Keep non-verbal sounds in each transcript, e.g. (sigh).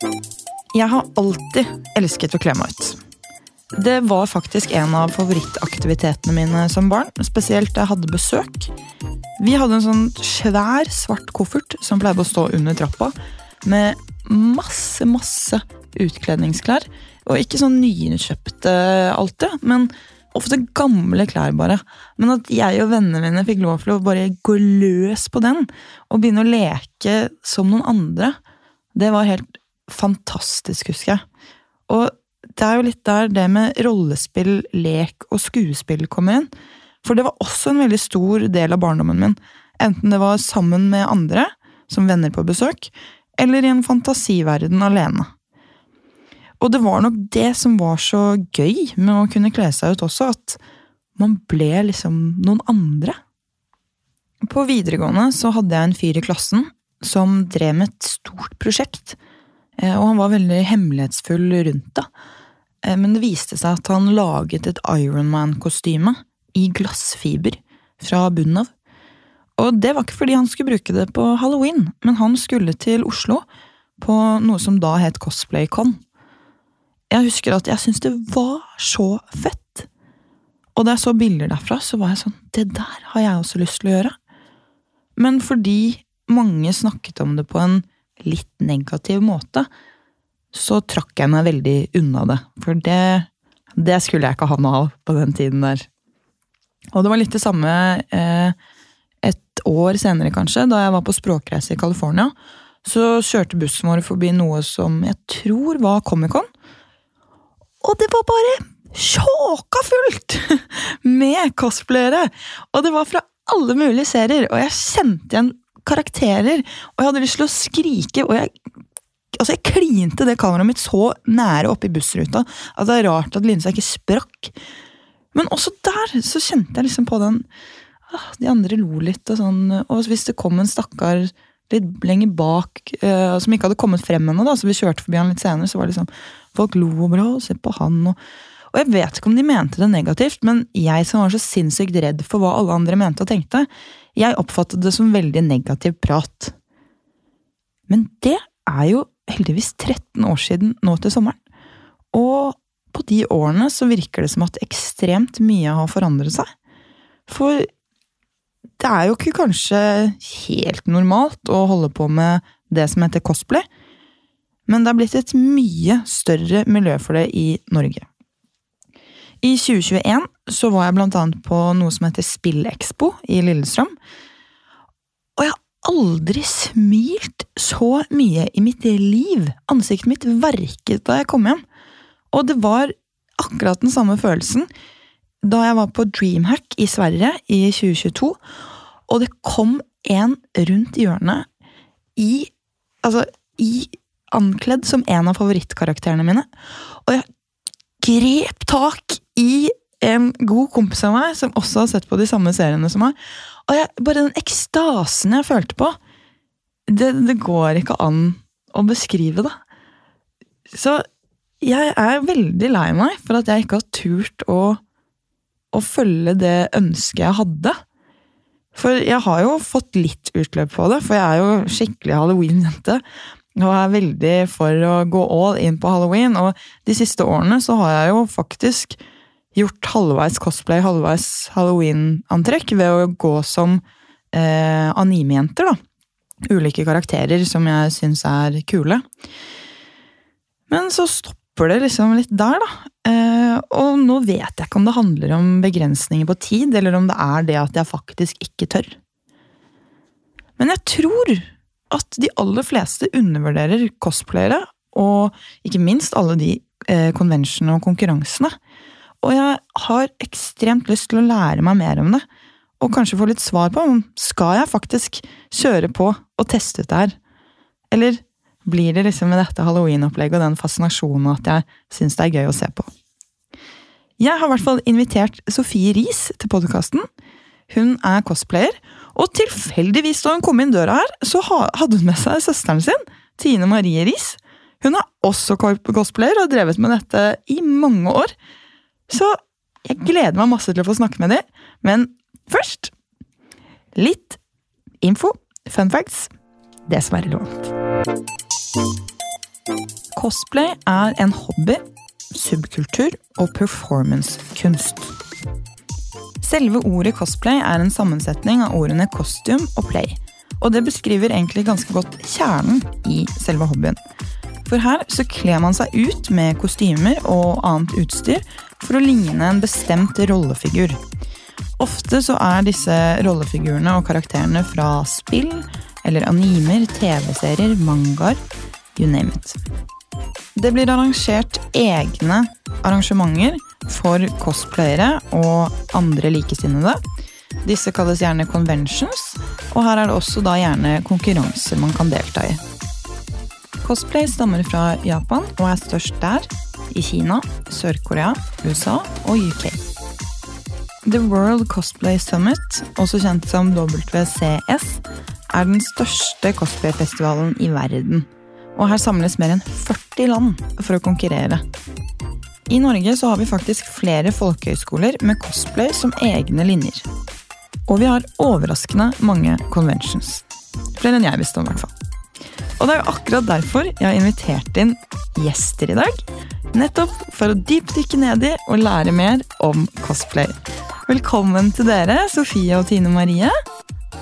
Jeg har alltid elsket å kle meg ut. Det var faktisk en av favorittaktivitetene mine som barn, spesielt da jeg hadde besøk. Vi hadde en sånn svær, svart koffert som pleide å stå under trappa, med masse, masse utkledningsklær. Og ikke sånn nyinnkjøpte alltid, men ofte gamle klær, bare. Men at jeg og vennene mine fikk lov til å bare gå løs på den, og begynne å leke som noen andre, det var helt fantastisk, husker jeg. Og det er jo litt der det med rollespill, lek og skuespill kommer inn. For det var også en veldig stor del av barndommen min. Enten det var sammen med andre, som venner på besøk, eller i en fantasiverden alene. Og det var nok det som var så gøy med å kunne kle seg ut også, at man ble liksom noen andre. På videregående så hadde jeg en fyr i klassen som drev med et stort prosjekt. Eh, og han var veldig hemmelighetsfull rundt det. Eh, men det viste seg at han laget et Ironman-kostyme i glassfiber fra bunnen av. Og det var ikke fordi han skulle bruke det på halloween, men han skulle til Oslo på noe som da het CosplayCon. Jeg husker at jeg syntes det var så fett. Og da jeg så bilder derfra, så var jeg sånn Det der har jeg også lyst til å gjøre. Men fordi mange snakket om det på en litt negativ måte, så trakk jeg meg veldig unna det. For det, det skulle jeg ikke ha noe av på den tiden der. Og det var litt det samme eh, et år senere, kanskje, da jeg var på språkreise i California. Så kjørte bussen vår forbi noe som jeg tror var Comic-Con. Og det var bare sjåka fullt (laughs) med cosplayere! Og det var fra alle mulige serier, og jeg kjente igjen karakterer. Og jeg hadde lyst til å skrike, og jeg altså jeg klinte det kameraet mitt så nære oppi bussruta at det er rart at linsa ikke sprakk. Men også der så kjente jeg liksom på den ah, De andre lo litt, og sånn. Og hvis det kom en stakkar litt lenger bak uh, som ikke hadde kommet frem ennå, så vi kjørte forbi han litt senere, så var det liksom Folk lo og bra, se på han og og jeg vet ikke om de mente det negativt, men jeg som var så sinnssykt redd for hva alle andre mente og tenkte, jeg oppfattet det som veldig negativ prat. Men det er jo heldigvis 13 år siden nå til sommeren. Og på de årene så virker det som at ekstremt mye har forandret seg. For det er jo ikke kanskje helt normalt å holde på med det som heter cosplay, men det er blitt et mye større miljø for det i Norge. I 2021 så var jeg blant annet på noe som heter Spillekspo i Lillestrøm. Og jeg har aldri smilt så mye i mitt liv. Ansiktet mitt verket da jeg kom hjem. Og det var akkurat den samme følelsen da jeg var på Dreamhack i Sverige i 2022, og det kom en rundt hjørnet i Altså, i ankledd som en av favorittkarakterene mine. Og jeg grep tak i en god kompis av meg som også har sett på de samme seriene som meg. Og jeg, bare den ekstasen jeg følte på, det, det går ikke an å beskrive det. Så jeg er veldig lei meg for at jeg ikke har turt å, å følge det ønsket jeg hadde. For jeg har jo fått litt utløp på det, for jeg er jo skikkelig halloween-jente. Og er veldig for å gå all in på halloween. Og de siste årene så har jeg jo faktisk gjort halvveis cosplay, halvveis halloween-antrekk ved å gå som eh, animejenter, da. Ulike karakterer som jeg syns er kule. Men så stopper det liksom litt der, da. Eh, og nå vet jeg ikke om det handler om begrensninger på tid, eller om det er det at jeg faktisk ikke tør. Men jeg tror at de aller fleste undervurderer cosplayere, og ikke minst alle de eh, konvensjonene og konkurransene. Og jeg har ekstremt lyst til å lære meg mer om det, og kanskje få litt svar på om skal jeg faktisk kjøre på og teste ut det her. Eller blir det liksom med dette halloween-opplegget og den fascinasjonen at jeg syns det er gøy å se på. Jeg har i hvert fall invitert Sofie Riis til podkasten. Hun er cosplayer, og tilfeldigvis da hun kom inn døra her, så hadde hun med seg søsteren sin, Tine Marie Riis. Hun er også cosplayer og har drevet med dette i mange år. Så jeg gleder meg masse til å få snakke med dem. Men først litt info, fun facts, det som er relevant. Cosplay er en hobby, subkultur og performancekunst. Selve ordet cosplay er en sammensetning av ordene costume og play. Og det beskriver egentlig ganske godt kjernen i selve hobbyen. For her så kler man seg ut med kostymer og annet utstyr for å ligne en bestemt rollefigur. Ofte så er disse rollefigurene og karakterene fra spill eller animer, TV-serier, mangaer, you name it. Det blir arrangert egne arrangementer for cosplayere og andre likesinnede. Disse kalles gjerne conventions, og her er det også da gjerne konkurranser man kan delta i. Cosplay stammer fra Japan og er størst der, i Kina, Sør-Korea, USA og UK. The World Cosplay Summit, også kjent som WCS, er den største cosplayfestivalen i verden. Og her samles mer enn 40 land for å konkurrere. I Norge så har vi faktisk flere folkehøyskoler med cosplay som egne linjer. Og vi har overraskende mange conventions. Flere enn jeg visste om, i hvert fall. Og det er jo akkurat derfor jeg har invitert inn gjester i dag. Nettopp for å dypdykke ned i og lære mer om cosplay. Velkommen til dere, Sofie og Tine Marie.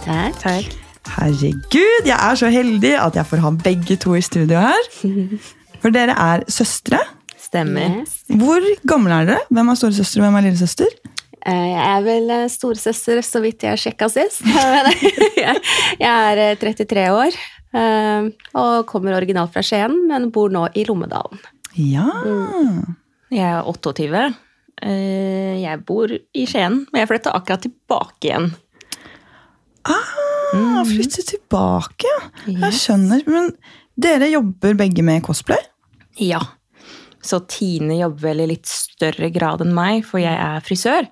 Takk. Takk. Herregud, jeg er så heldig at jeg får ha begge to i studio her. (laughs) For dere er søstre. Stemmer. Yes. Hvor gamle er dere? Hvem er storesøster og hvem er lillesøster? Eh, Jeg er vel eh, storesøster, så vidt jeg sjekka sist. (laughs) Jeg er eh, 33 år eh, og kommer originalt fra Skien, men bor nå i Lommedalen. Ja. Jeg er 28. Eh, Jeg bor i Skien, men jeg flytta akkurat tilbake igjen. Ah, flytte tilbake. Jeg skjønner. Men dere jobber begge med cosplay? Ja. Så Tine jobber vel i litt større grad enn meg, for jeg er frisør.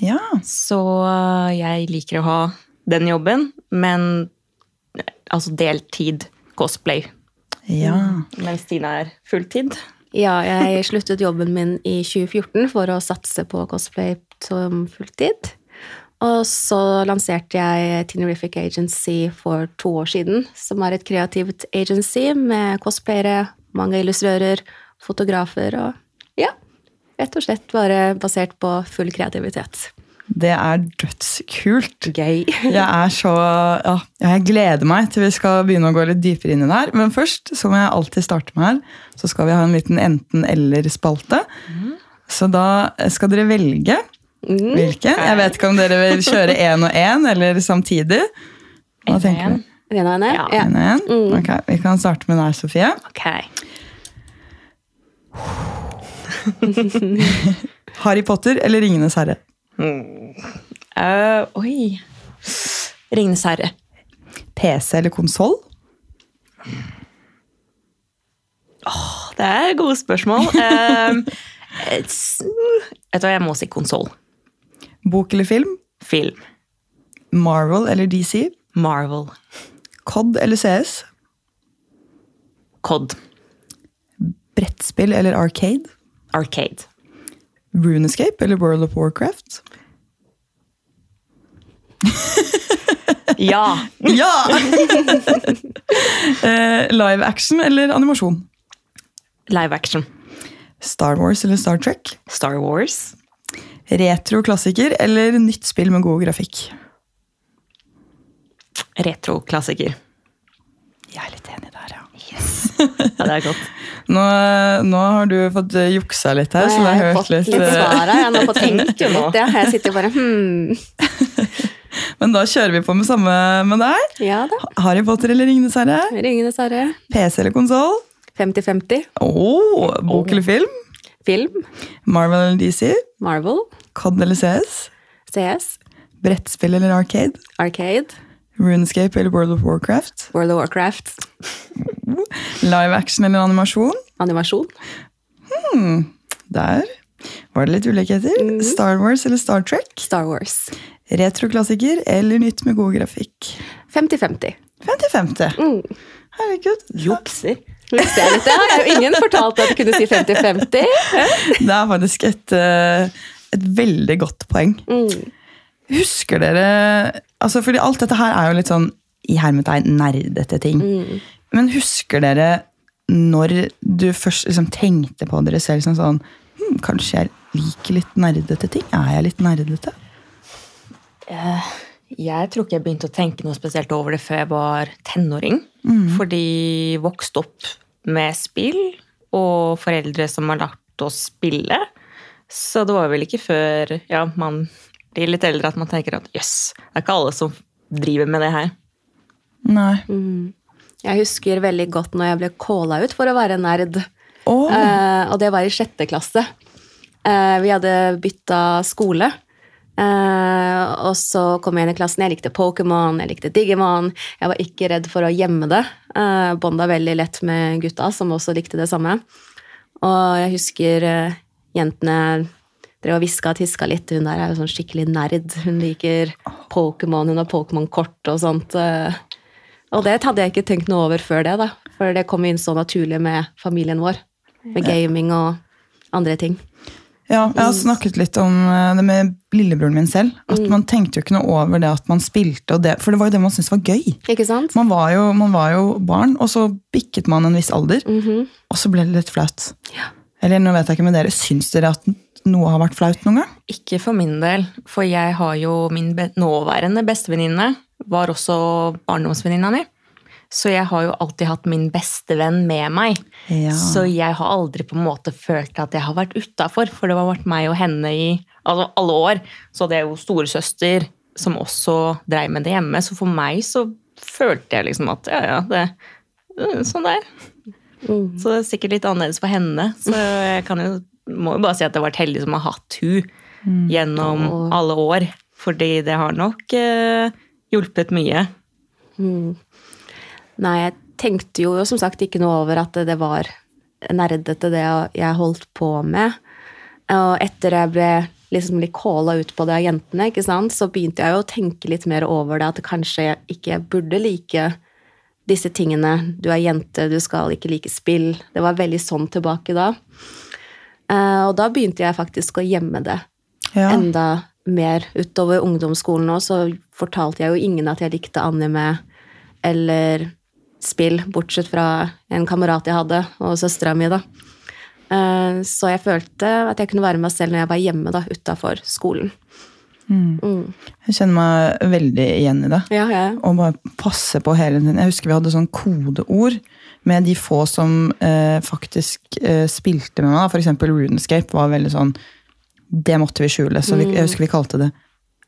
Ja. Så jeg liker å ha den jobben, men eh, altså deltid cosplay. Ja. Mens Tine er fulltid. Ja, jeg sluttet jobben min i 2014 for å satse på cosplay som fulltid. Og så lanserte jeg Tinerific Agency for to år siden, som er et kreativt agency med cosplayere, mange illustrører, fotografer og ja, rett og slett bare basert på full kreativitet. Det er dødskult. Gøy. (laughs) Jeg er så Ja, jeg gleder meg til vi skal begynne å gå litt dypere inn i det her. Men først, som jeg alltid starter med her, så skal vi ha en liten enten-eller-spalte. Så da skal dere velge Mm. hvilken. Jeg vet ikke om dere vil kjøre (laughs) én og én, eller samtidig. Hva En tenker og en. du? Rena? Ja. Ja. En og en? Mm. Ok, Vi kan starte med deg, Sofie. Ok. (laughs) Harry Potter eller Ringenes herre? Uh, oi. Ringenes herre. PC eller konsoll? Det er gode spørsmål. Uh, vet du hva, jeg må si konsoll. Bok eller film? Film. Marvel eller DC? Marvel. COD eller CS? COD. Brettspill eller Arcade? Arcade. Runescape eller World of Warcraft? Ja! (laughs) Ja! (laughs) Eh, live action eller animasjon? Live action. Star Wars eller Star Trek? Star Wars. Retro-klassiker eller nytt spill med god grafikk? Retro klassiker. Jeg er litt enig der, ja. Det er godt. Nå, nå har du fått eh, juksa litt her, så har jeg har fått litt litt eh, svar her. Jeg har nå (laughs) fått tenkt litt. Ja. Jeg sitter bare hmm. (laughs) Men da kjører vi på med samme med deg. Ja da. Harry Potter eller Ringenes herre? Ringenes herre. PC eller konsoll? 50-50. Oh, bok eller film? Film. Marvel eller DC? Marvel. COD eller CS? CS. Brettspill eller Arcade? Arcade. Runescape eller World of Warcraft? World of Warcraft. Live action eller animasjon? Animasjon. Der var det litt ulikheter. Star Wars eller Star Trek? Star Wars. Retroklassiker eller nytt med god grafikk? 50-50. 50-50. Mm. Herregud. Jukser. Visste jeg? Har jo ingen fortalt at du kunne si 50-50. Det er faktisk et, eh, et veldig godt poeng. Mm. Husker dere altså fordi Alt dette her er jo litt sånn i hermetegn nerdete ting. Mm. Men husker dere når du først liksom tenkte på dere selv som sånn hm, Kanskje jeg liker litt nerdete ting? Er jeg litt nerdete? Eh, Jeg tror ikke jeg begynte å tenke noe spesielt over det før jeg var tenåring. Fordi vokste opp med spill og foreldre som har lært å spille. Så det var vel ikke før ja, man blir litt eldre at man tenker at jøss, det er ikke alle som driver med det her. Nei. Jeg husker veldig godt når jeg ble calla ut for å være nerd. Oh. Eh, og det var i sjette klasse. Eh, vi hadde bytta skole. Eh, og så kom jeg inn i klassen. Jeg likte Pokémon, jeg likte Digimon. Jeg var ikke redd for å gjemme det. Eh, Bånda veldig lett med gutta, som også likte det samme. Og jeg husker eh, jentene drev og hviska og tiska litt. Hun der er jo sånn skikkelig nerd. Hun liker Pokémon, hun har Pokémon-kort og sånt. eh. Og det hadde jeg ikke tenkt noe over før det, da. For det kom inn så naturlig med familien vår. Med gaming og andre ting. Ja, jeg har snakket litt om eh, det med lillebroren min selv. At Man tenkte jo ikke noe over det at man spilte, og det, for det var jo det man syntes var gøy. Ikke sant? Man var, jo, man var jo barn, og så bikket man en viss alder, og så ble det litt flaut. Eller nå vet jeg ikke med dere, syns dere at noe har vært flaut noen gang? Ikke for min del, for jeg har jo min nåværende bestevenninne var også barndomsvenninna mi. Så jeg har jo alltid hatt min bestevenn med meg. Ja. Så jeg har aldri på en måte følt at jeg har vært utafor, for det har vært meg og henne i altså alle år. Så det er jo storesøster som også dreiv med det hjemme, så for meg så følte jeg liksom at ja, ja, det sånn det er. Så det er sikkert litt annerledes for henne. Så jeg kan jo, må jo bare si at jeg har vært heldig som har hatt hun gjennom oh. alle år. Fordi det har nok eh, hjulpet mye. Nei, jeg tenkte jo som sagt ikke noe over at det var nerdete det jeg holdt på med. Og etter jeg ble liksom litt calla ut på det av jentene, ikke sant, så begynte jeg jo å tenke litt mer over det, at kanskje jeg ikke burde like disse tingene. Du er jente, du skal ikke like spill. Det var veldig sånn tilbake da. Eh, Og da begynte jeg faktisk å gjemme det Ja. enda mer. Utover ungdomsskolen òg. så fortalte jeg jo ingen at jeg likte anime eller spill, bortsett fra en kamerat jeg hadde, og søstera mi, da. Eh, Så jeg følte at jeg kunne være meg selv når jeg var hjemme da, utafor skolen. Mm. Jeg kjenner meg veldig igjen i det. Ja, ja. Og bare passe på hele tiden. Jeg husker vi hadde sånn kodeord med de få som eh, faktisk eh, spilte med meg. F.eks. Runescape var veldig sånn Det måtte vi skjule. Så vi, jeg husker vi kalte det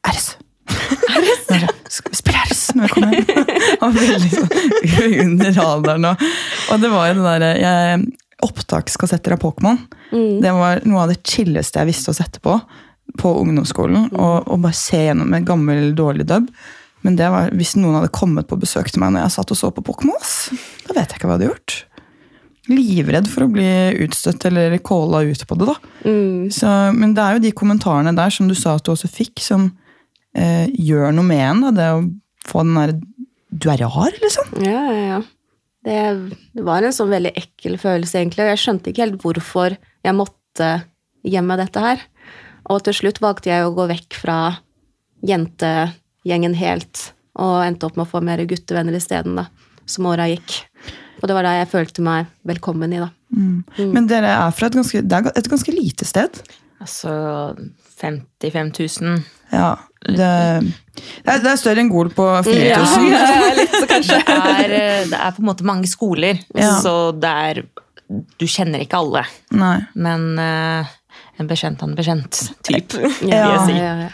RS. (laughs) Skal vi spille RS når vi kommer hjem? (laughs) Var veldig sånn (laughs) under radaren. Og, og det var jo det derre Opptakskassetter av Pokémon. Det var noe av det chilleste jeg visste å sette på på ungdomsskolen. Og, og bare se gjennom en gammel, dårlig dub. Men det var hvis noen hadde kommet på besøk til meg når jeg satt og så på Pokémon. Da vet jeg ikke hva jeg hadde gjort. Livredd for å bli utstøtt eller calla ut på det. da. Mm. Så, men det er jo de kommentarene der som du sa at du også fikk, som eh, gjør noe med en. da, Det å få den derre Du er rar, liksom. Ja, ja, ja. Det, det var en sånn veldig ekkel følelse, egentlig, og jeg skjønte ikke helt hvorfor jeg måtte gjemme dette her. Og til slutt valgte jeg å gå vekk fra jentegjengen helt, og endte opp med å få mer guttevenner isteden, da, som åra gikk. Og det var da jeg følte meg velkommen i, da. Men dere er fra et ganske, det er et ganske lite sted. Altså 55 000. Ja, det, det, er, det er større enn Gol på 4000. (laughs) litt, så kanskje. Det er, det er på en måte mange skoler, Ja. så det er Du kjenner ikke alle. Nei. Men uh, en bekjent av en bekjent type, vil Ja. jeg si. ja, ja.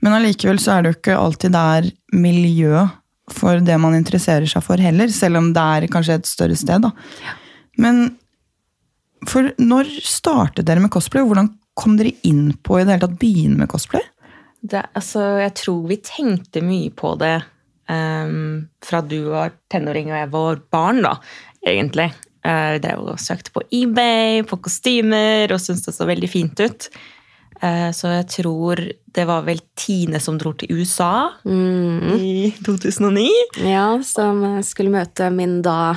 Men allikevel så er det jo ikke alltid det er miljø for det man interesserer seg for heller, selv om det er kanskje et større sted. da. Men for når startet dere med cosplay, og hvordan kom dere inn på i det hele tatt begynne med cosplay? Det, altså, jeg tror vi tenkte mye på det um, fra du var tenåring og jeg var barn, da, egentlig. Uh, vi drev og søkte på eBay, på kostymer, og syntes det så veldig fint ut. Eh, så jeg tror det var vel Tine som dro til USA Mm. i 2009. Ja, som skulle møte min da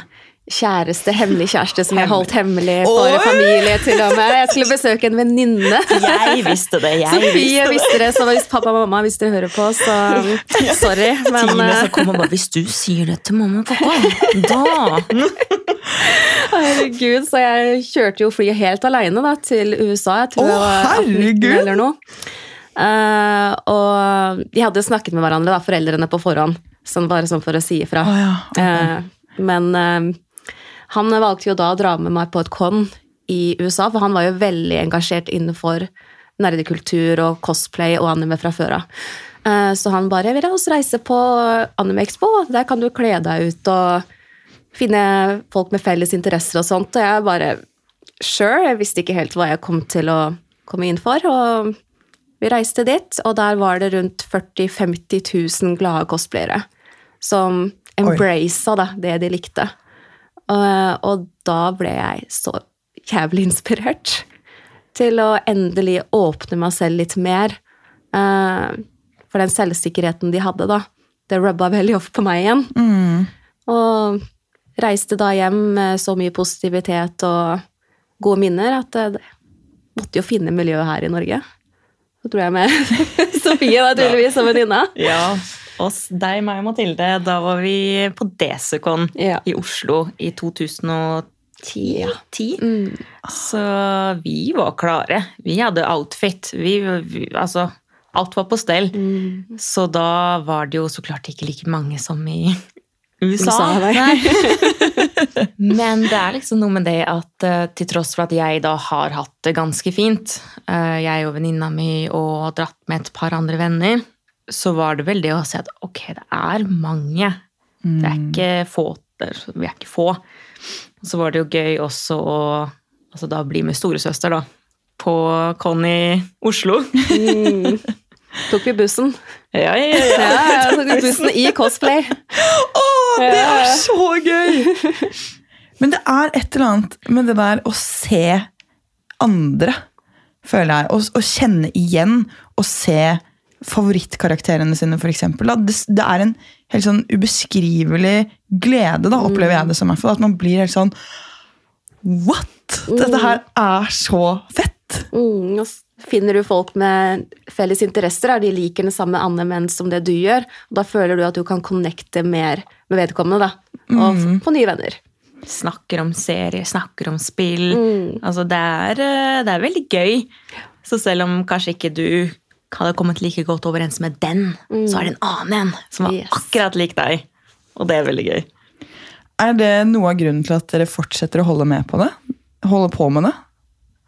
kjæreste, hemmelig kjæreste som jeg holdt hemmelig for familie til og med. Jeg skulle besøke en venninne. Jeg visste det. jeg Sofie visste det. visste det, så hvis pappa og mamma hvis dere hører på, så sorry. Men Tine så som kom og bare Hvis du sier det til mamma og pappa, da herregud, så jeg kjørte jo flyet helt alene da, til USA. Jeg tror Å, jeg var 18 herregud! eller noe. Uh, og de hadde snakket med hverandre, da, foreldrene på forhånd. Sånn bare sånn for å si ifra. Oh, ja. Eh, men eh, han valgte jo da å dra med meg på et con i USA, for han var jo veldig engasjert innenfor nerdekultur og cosplay og anime fra før av. Eh, Så han bare vil la oss reise på Anime Expo. Der kan du kle deg ut og finne folk med felles interesser og sånt. Og jeg bare Sure. Jeg visste ikke helt hva jeg kom til å komme inn for. Og vi reiste dit, og der var det rundt 40 000-50 000 glade cosplayere som embracet da, det de likte. Og, og da ble jeg så jævlig inspirert til å endelig åpne meg selv litt mer. Eh, for den selvsikkerheten de hadde, da, det rubba veldig off på meg igjen. Og reiste da hjem med så mye positivitet og gode minner at det, det måtte jo finne miljøet her i Norge. Så tror jeg med (laughs) Sofie var tydeligvis som venninne. Ja, oss, deg, meg og Mathilde. Da var vi på Desecon Ja. i Oslo i 2010. Ja. Mm. Så vi var klare. Vi hadde outfit. Vi, vi, altså, alt var på stell. Mm. Så da var det jo så klart ikke like mange som i USA. USA. (laughs) Men det er liksom noe med det at eh, til tross for at jeg da har hatt det ganske fint, eh, jeg og venninna mi og dratt med et par andre venner, så var det vel det å se at ok, det er mange. Det er ikke få. Vi er ikke få. Så var det jo gøy også å altså da bli med storesøster, da. På Conny Oslo. Mm. Tok vi bussen. (laughs) Ja, ja, Ja, ja, tok vi bussen i cosplay. Å, det er så gøy! Men det er et eller annet med det der å se andre, føler jeg. Å, å kjenne igjen og se favorittkarakterene sine, eksempel. Det, det er en helt sånn ubeskrivelig glede, da, opplever jeg det som. At man blir helt sånn What?! Dette her er så fett! Mm, og finner du folk med felles interesser, er de liker det samme anime som det du gjør, og da føler du at du kan connecte mer med vedkommende, da. Og f- få nye venner. Snakker om serier, snakker om spill. Mm. Altså, det er, eh, det er veldig gøy. Så selv om kanskje ikke du hadde kommet like godt overens med den, så er det en annen en som var Yes. akkurat lik deg. Og det er veldig gøy. Er det noe av grunnen til at dere fortsetter å holde med på det? Holde på med det?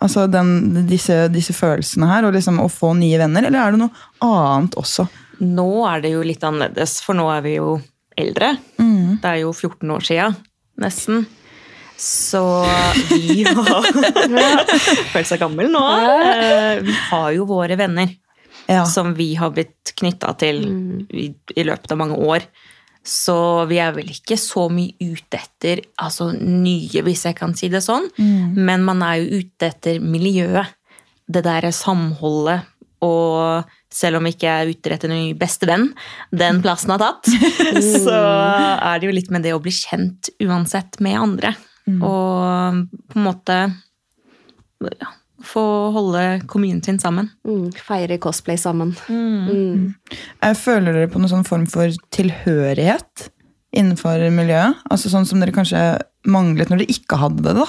Altså den, disse, disse følelsene her, og liksom å få nye venner? Eller er det noe annet også? Nå er det jo litt annerledes, for nå er vi jo eldre. Mm. Det er jo 14 år sia, nesten. Så vi har (laughs) Føler seg gammel nå. Eh, Vi har jo våre venner Ja. som vi har blitt knytta til i, i løpet av mange år. Så vi er vel ikke så mye ute etter altså nye, hvis jeg kan si det sånn. Men man er jo ute etter miljøet. Det derre samholdet. Og selv om ikke er ute etter en ny bestevenn, den plassen har tatt, (laughs) så er det jo litt med det å bli kjent uansett med andre. Og på en måte ja, få holde communityen sammen. Mm, feire cosplay sammen. Mm. Jeg Føler dere på noen sånn form for tilhørighet innenfor miljøet? Altså Sånn som dere kanskje manglet når dere ikke hadde det? da?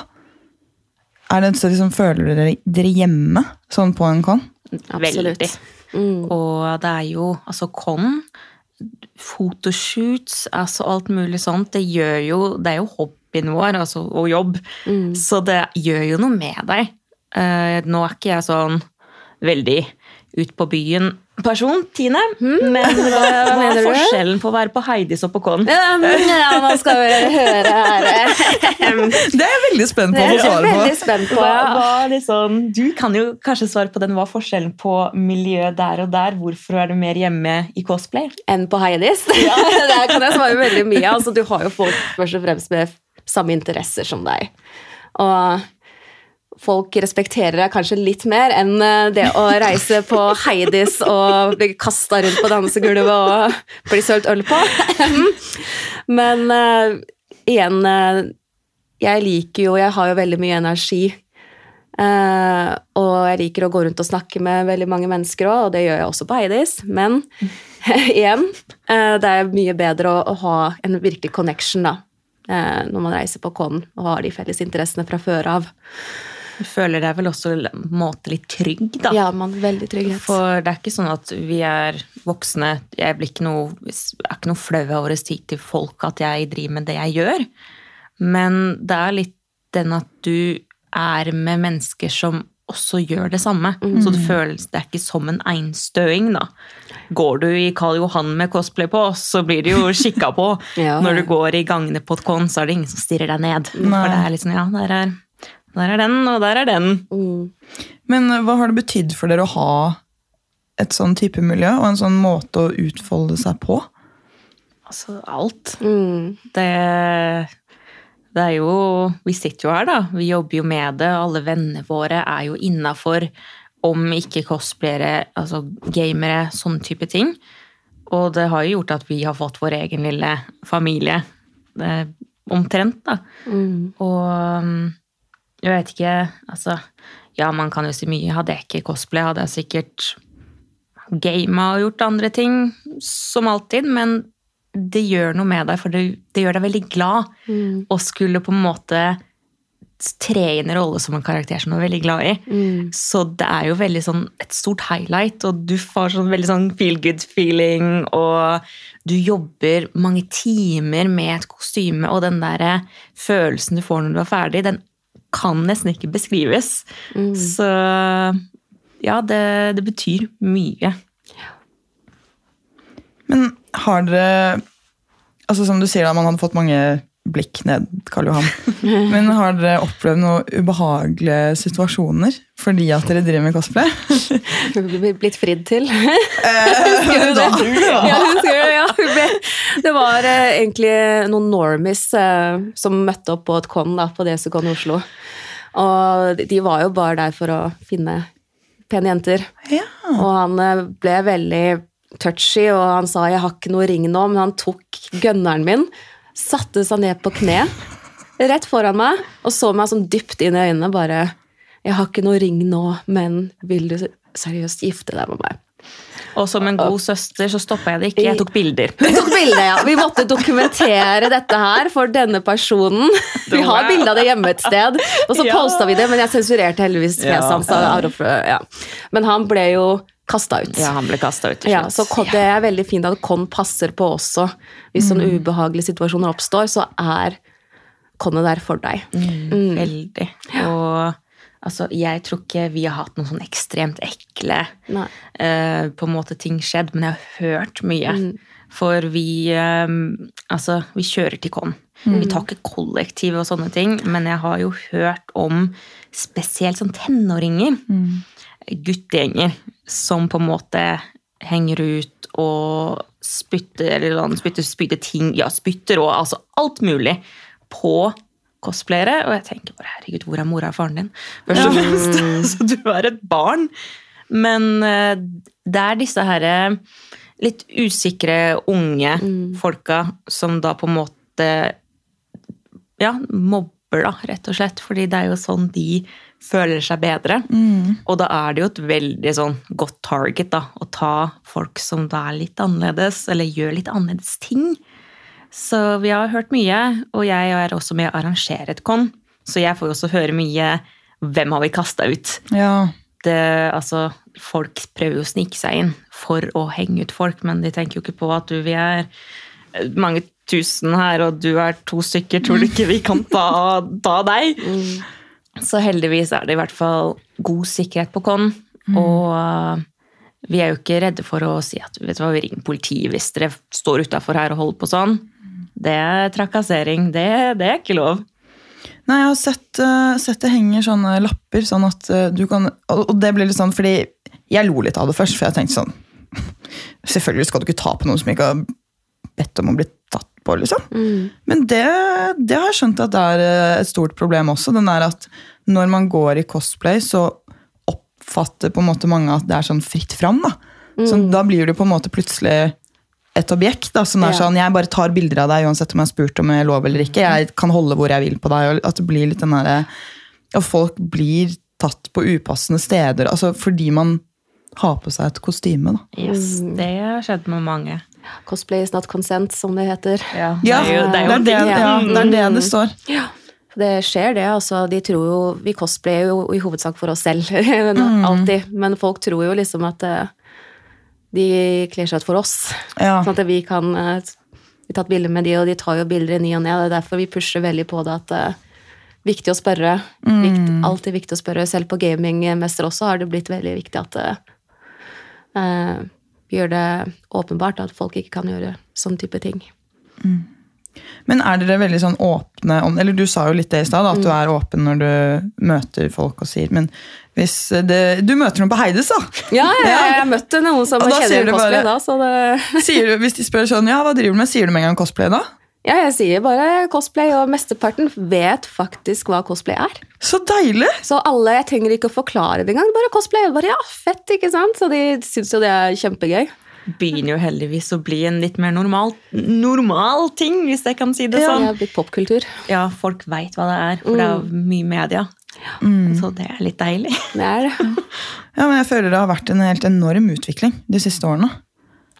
Er det så liksom, Føler dere dere hjemme sånn på en con? Absolutt. Mm. Og det er jo altså con, fotoshoots, altså alt mulig sånt. Det gjør jo Det er jo hobbyen vår, altså, og jobb. Mm. Så det gjør jo noe med deg. Eh, nå er ikke jeg sånn veldig ut på byen-person, Tine. Men hva, (laughs) hva Hmm? er forskjellen på å være på Heidis og på Con? Ja, ja, nå skal vi høre her. (laughs) Det er jeg veldig spent på å få svare på. spent på. Hva, hva liksom, du kan jo kanskje svare på den. Hva er forskjellen på miljø der og der? Hvorfor er du mer hjemme i cosplay? enn på Heidis. (laughs) Det kan jeg svare veldig mye. Altså, du har jo folk først og fremst med samme interesser som deg. Og folk respekterer deg kanskje litt mer enn eh, det å (laughs) reise på Heidis og bli kasta rundt på dansegulvet og bli sølt øl på. (laughs) Men uh, igjen, uh, jeg liker jo Jeg har jo veldig mye energi. Uh, og jeg liker å gå rundt og snakke med veldig mange mennesker òg, og det gjør jeg også på Heidis. Men (laughs) igjen, det er mye bedre å, å, ha en virkelig connection da, når man reiser på con og har de felles interessene fra før av. Du føler deg vel også måte litt trygg, da. Ja, man veldig trygghet. For det er ikke sånn at vi er voksne. Jeg blir ikke noe, er ikke noe flau over å si til folk at jeg driver med det jeg gjør. Men det er litt den at du er med mennesker som også gjør det samme. Mm. Så det føles det er ikke som en einstøing, da. Går du i Karl Johan med cosplay på, så blir du jo kikka på. (laughs) ja. Når du går i gangene på et kon, så er det ingen som stirrer deg ned. Nei. For det er litt sånn, ja, der er der er den, og der er den. Mm. Men eh, hva har det betydd for dere å ha et sånn type miljø og en sånn måte å utfolde seg på? Altså alt. Mm. Det, det er jo Vi sitter jo her, da. Vi jobber jo med det. Alle vennene våre er jo innafor. Om ikke cosplayere, altså gamere, sånn type ting. Og det har jo gjort at vi har fått vår egen lille familie. Det, omtrent, da. Mm. Og jeg vet ikke Altså, ja, man kan jo si mye. Hadde jeg ikke cosplay, hadde jeg sikkert gama og gjort andre ting, som alltid. Men det gjør noe med deg, for det, det gjør deg veldig glad mm. å skulle på en måte tre inn en rolle som en karakter som du er veldig glad i. Mm. Så det er jo veldig sånn et stort highlight, og du får sånn veldig sånn feel good feeling, og du jobber mange timer med et kostyme, og den der følelsen du får når du er ferdig, den kan nesten ikke beskrives. Mm. Så ja, det, det, betyr mye. Men har dere Altså Som du sier, da, man hadde fått mange blikk ned Karl Johan. Men har dere opplevd noen ubehagelige situasjoner fordi at dere driver med cosplay? Blitt fridd til? (laughs) husker du det? Ja, husker du, ja. Det var eh, egentlig noen normies eh, som møtte opp på et con da, på DSU-con i Oslo. Og de var jo bare der for å finne pene jenter. Ja. Og han eh, ble veldig touchy, og han sa 'jeg har ikke noe ring nå', men han tok gønneren min, satte seg ned på kne rett foran meg og så meg sånn dypt inn i øynene bare 'Jeg har ikke noe ring nå, men vil du seriøst gifte deg med meg?' Og som en god søster så stoppa jeg det ikke, jeg tok bilder. (laughs) Vi tok bilder, ja. Vi måtte dokumentere dette her for denne personen. (laughs) Vi har bilde av det hjemme et sted, og så (laughs) ja. posta vi det, men jeg sensurerte heldigvis fjeset hans. Ja. Men han ble jo kasta ut. Ja, han ble kasta ut. Ja, så det er veldig fint at Con passer på også. Hvis sånne mm. ubehagelige situasjoner oppstår, så er Connet der for deg. Mm. Veldig. Veldig. Og Altså, jeg tror ikke vi har hatt noen sånn ekstremt ekle uh, på en måte ting skjedd, men jeg har hørt mye. Mm. For vi um, Altså, vi kjører til Con. Mm. Vi tar ikke kollektiv og sånne ting, men jeg har jo hørt om spesielt sånn tenåringer, mm. guttegjenger, som på en måte henger ut og spytter eller sånn, spytter, spytter ting Ja, spytter og altså alt mulig på cosplayere. Og jeg tenker bare herregud, hvor er mora og faren din? Først og fremst. (laughs) Så du er et barn. Men eh, det er disse herre litt usikre, unge mm. folka som da på en måte ja, mobber, da, rett og slett. Fordi det er jo sånn de føler seg bedre. Mm. Og da er det jo et veldig sånn godt target da, å ta folk som da er litt annerledes, eller gjør litt annerledes ting. Så vi har hørt mye, og jeg er også med å arrangere et con. Så jeg får også høre mye hvem har vi kasta ut. Ja. Det, altså, folk prøver jo å snike seg inn for å henge ut folk, men de tenker jo ikke på at du, vi er mange tusen her, og du er to stykker. Tror du ikke vi kan ta, ta deg? Mm. Så heldigvis er det i hvert fall god sikkerhet på con. Mm. Og vi er jo ikke redde for å si at vet du hva, vi ringer politiet hvis dere står utafor her og holder på sånn. Det er trakassering. Det, det er ikke lov. Nei, jeg har sett, uh, sett, det henger sånne lapper, sånn at uh, du kan Og det blir litt sånn fordi jeg lo litt av det først, for jeg tenkte sånn (laughs) Selvfølgelig skal du ikke ta på noen som ikke har bedt om å bli tatt på, liksom. Mm. Men det, det, har jeg skjønt at det er eh, et stort problem også. Den er at når man går i cosplay, så oppfatter på en måte mange at det er sånn fritt fram. Da, mm. så da blir det på en måte plutselig et objekt. da, som er Ja. sånn, Jeg bare tar bilder av deg uansett om jeg har spurt om jeg er lov eller ikke. Jeg kan holde hvor jeg vil på deg. og At det blir litt den der, Og folk blir tatt på upassende steder altså fordi man har på seg et kostyme. da. Yes, det har skjedd med mange. Cosplay is not consent, som det heter. Ja, Ja, det er det er det, er det, ja, det er det det står. Det skjer, det. altså. De tror jo Vi cosplayer jo i hovedsak for oss selv. (laughs) Mm. Alltid. Men folk tror jo liksom at eh, de kler seg ut for oss. Ja. Sånn at vi kan eh, Vi har tatt bilder med de, og de tar jo bilder i ny og ne. Det er derfor vi pusher veldig på det at det er viktig å spørre. Mm. Vikt, alltid viktig å spørre. Selv på gamingmester også har det blitt veldig viktig at uh, gjør det åpenbart at folk ikke kan gjøre sånn type ting. Men er dere veldig sånn åpne om Eller du sa jo litt det i stad, at Mm. du er åpen når du møter folk og sier Men hvis det, du møter noen på Heides, da! Ja, jeg, Ja. jeg møtte noen som kjenner cosplay bare- da, så det Sier du, hvis de spør sånn, ja, hva driver du med, sier du med en gang cosplay da? Ja, jeg sier bare cosplay, og mesteparten vet faktisk hva cosplay er. Så deilig! Så alle, jeg trenger ikke å forklare det engang. Bare cosplay. Bare, ja, fett, ikke sant? Så de syns jo det er kjempegøy. Begynner jo heldigvis å bli en litt mer normal, normal ting, hvis jeg kan si det sånn. Ja, blitt popkultur. Ja, folk veit hva det er, for det er mye media. Så det er litt deilig. Det er det. Ja, men jeg føler det har vært en helt enorm utvikling de siste årene.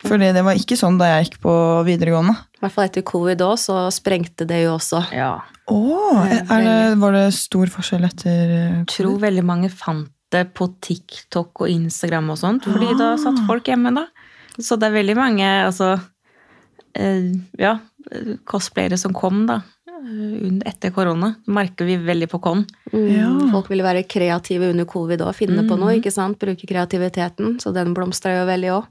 Fordi det var ikke sånn da jeg gikk på videregående. I hvert fall etter covid òg, så sprengte det jo også. Ja. Åh, er det, var det stor forskjell etter covid? tror veldig mange fant det på TikTok og Instagram og sånt, fordi da satt folk hjemme da. Så det er veldig mange, altså, eh, ja, cosplayere som kom da, eh, etter korona. Merker vi veldig på kon. Mm. Ja. Folk ville være kreative under covid òg, finne på noe, ikke sant? Bruke kreativiteten, så den blomstra jo veldig òg.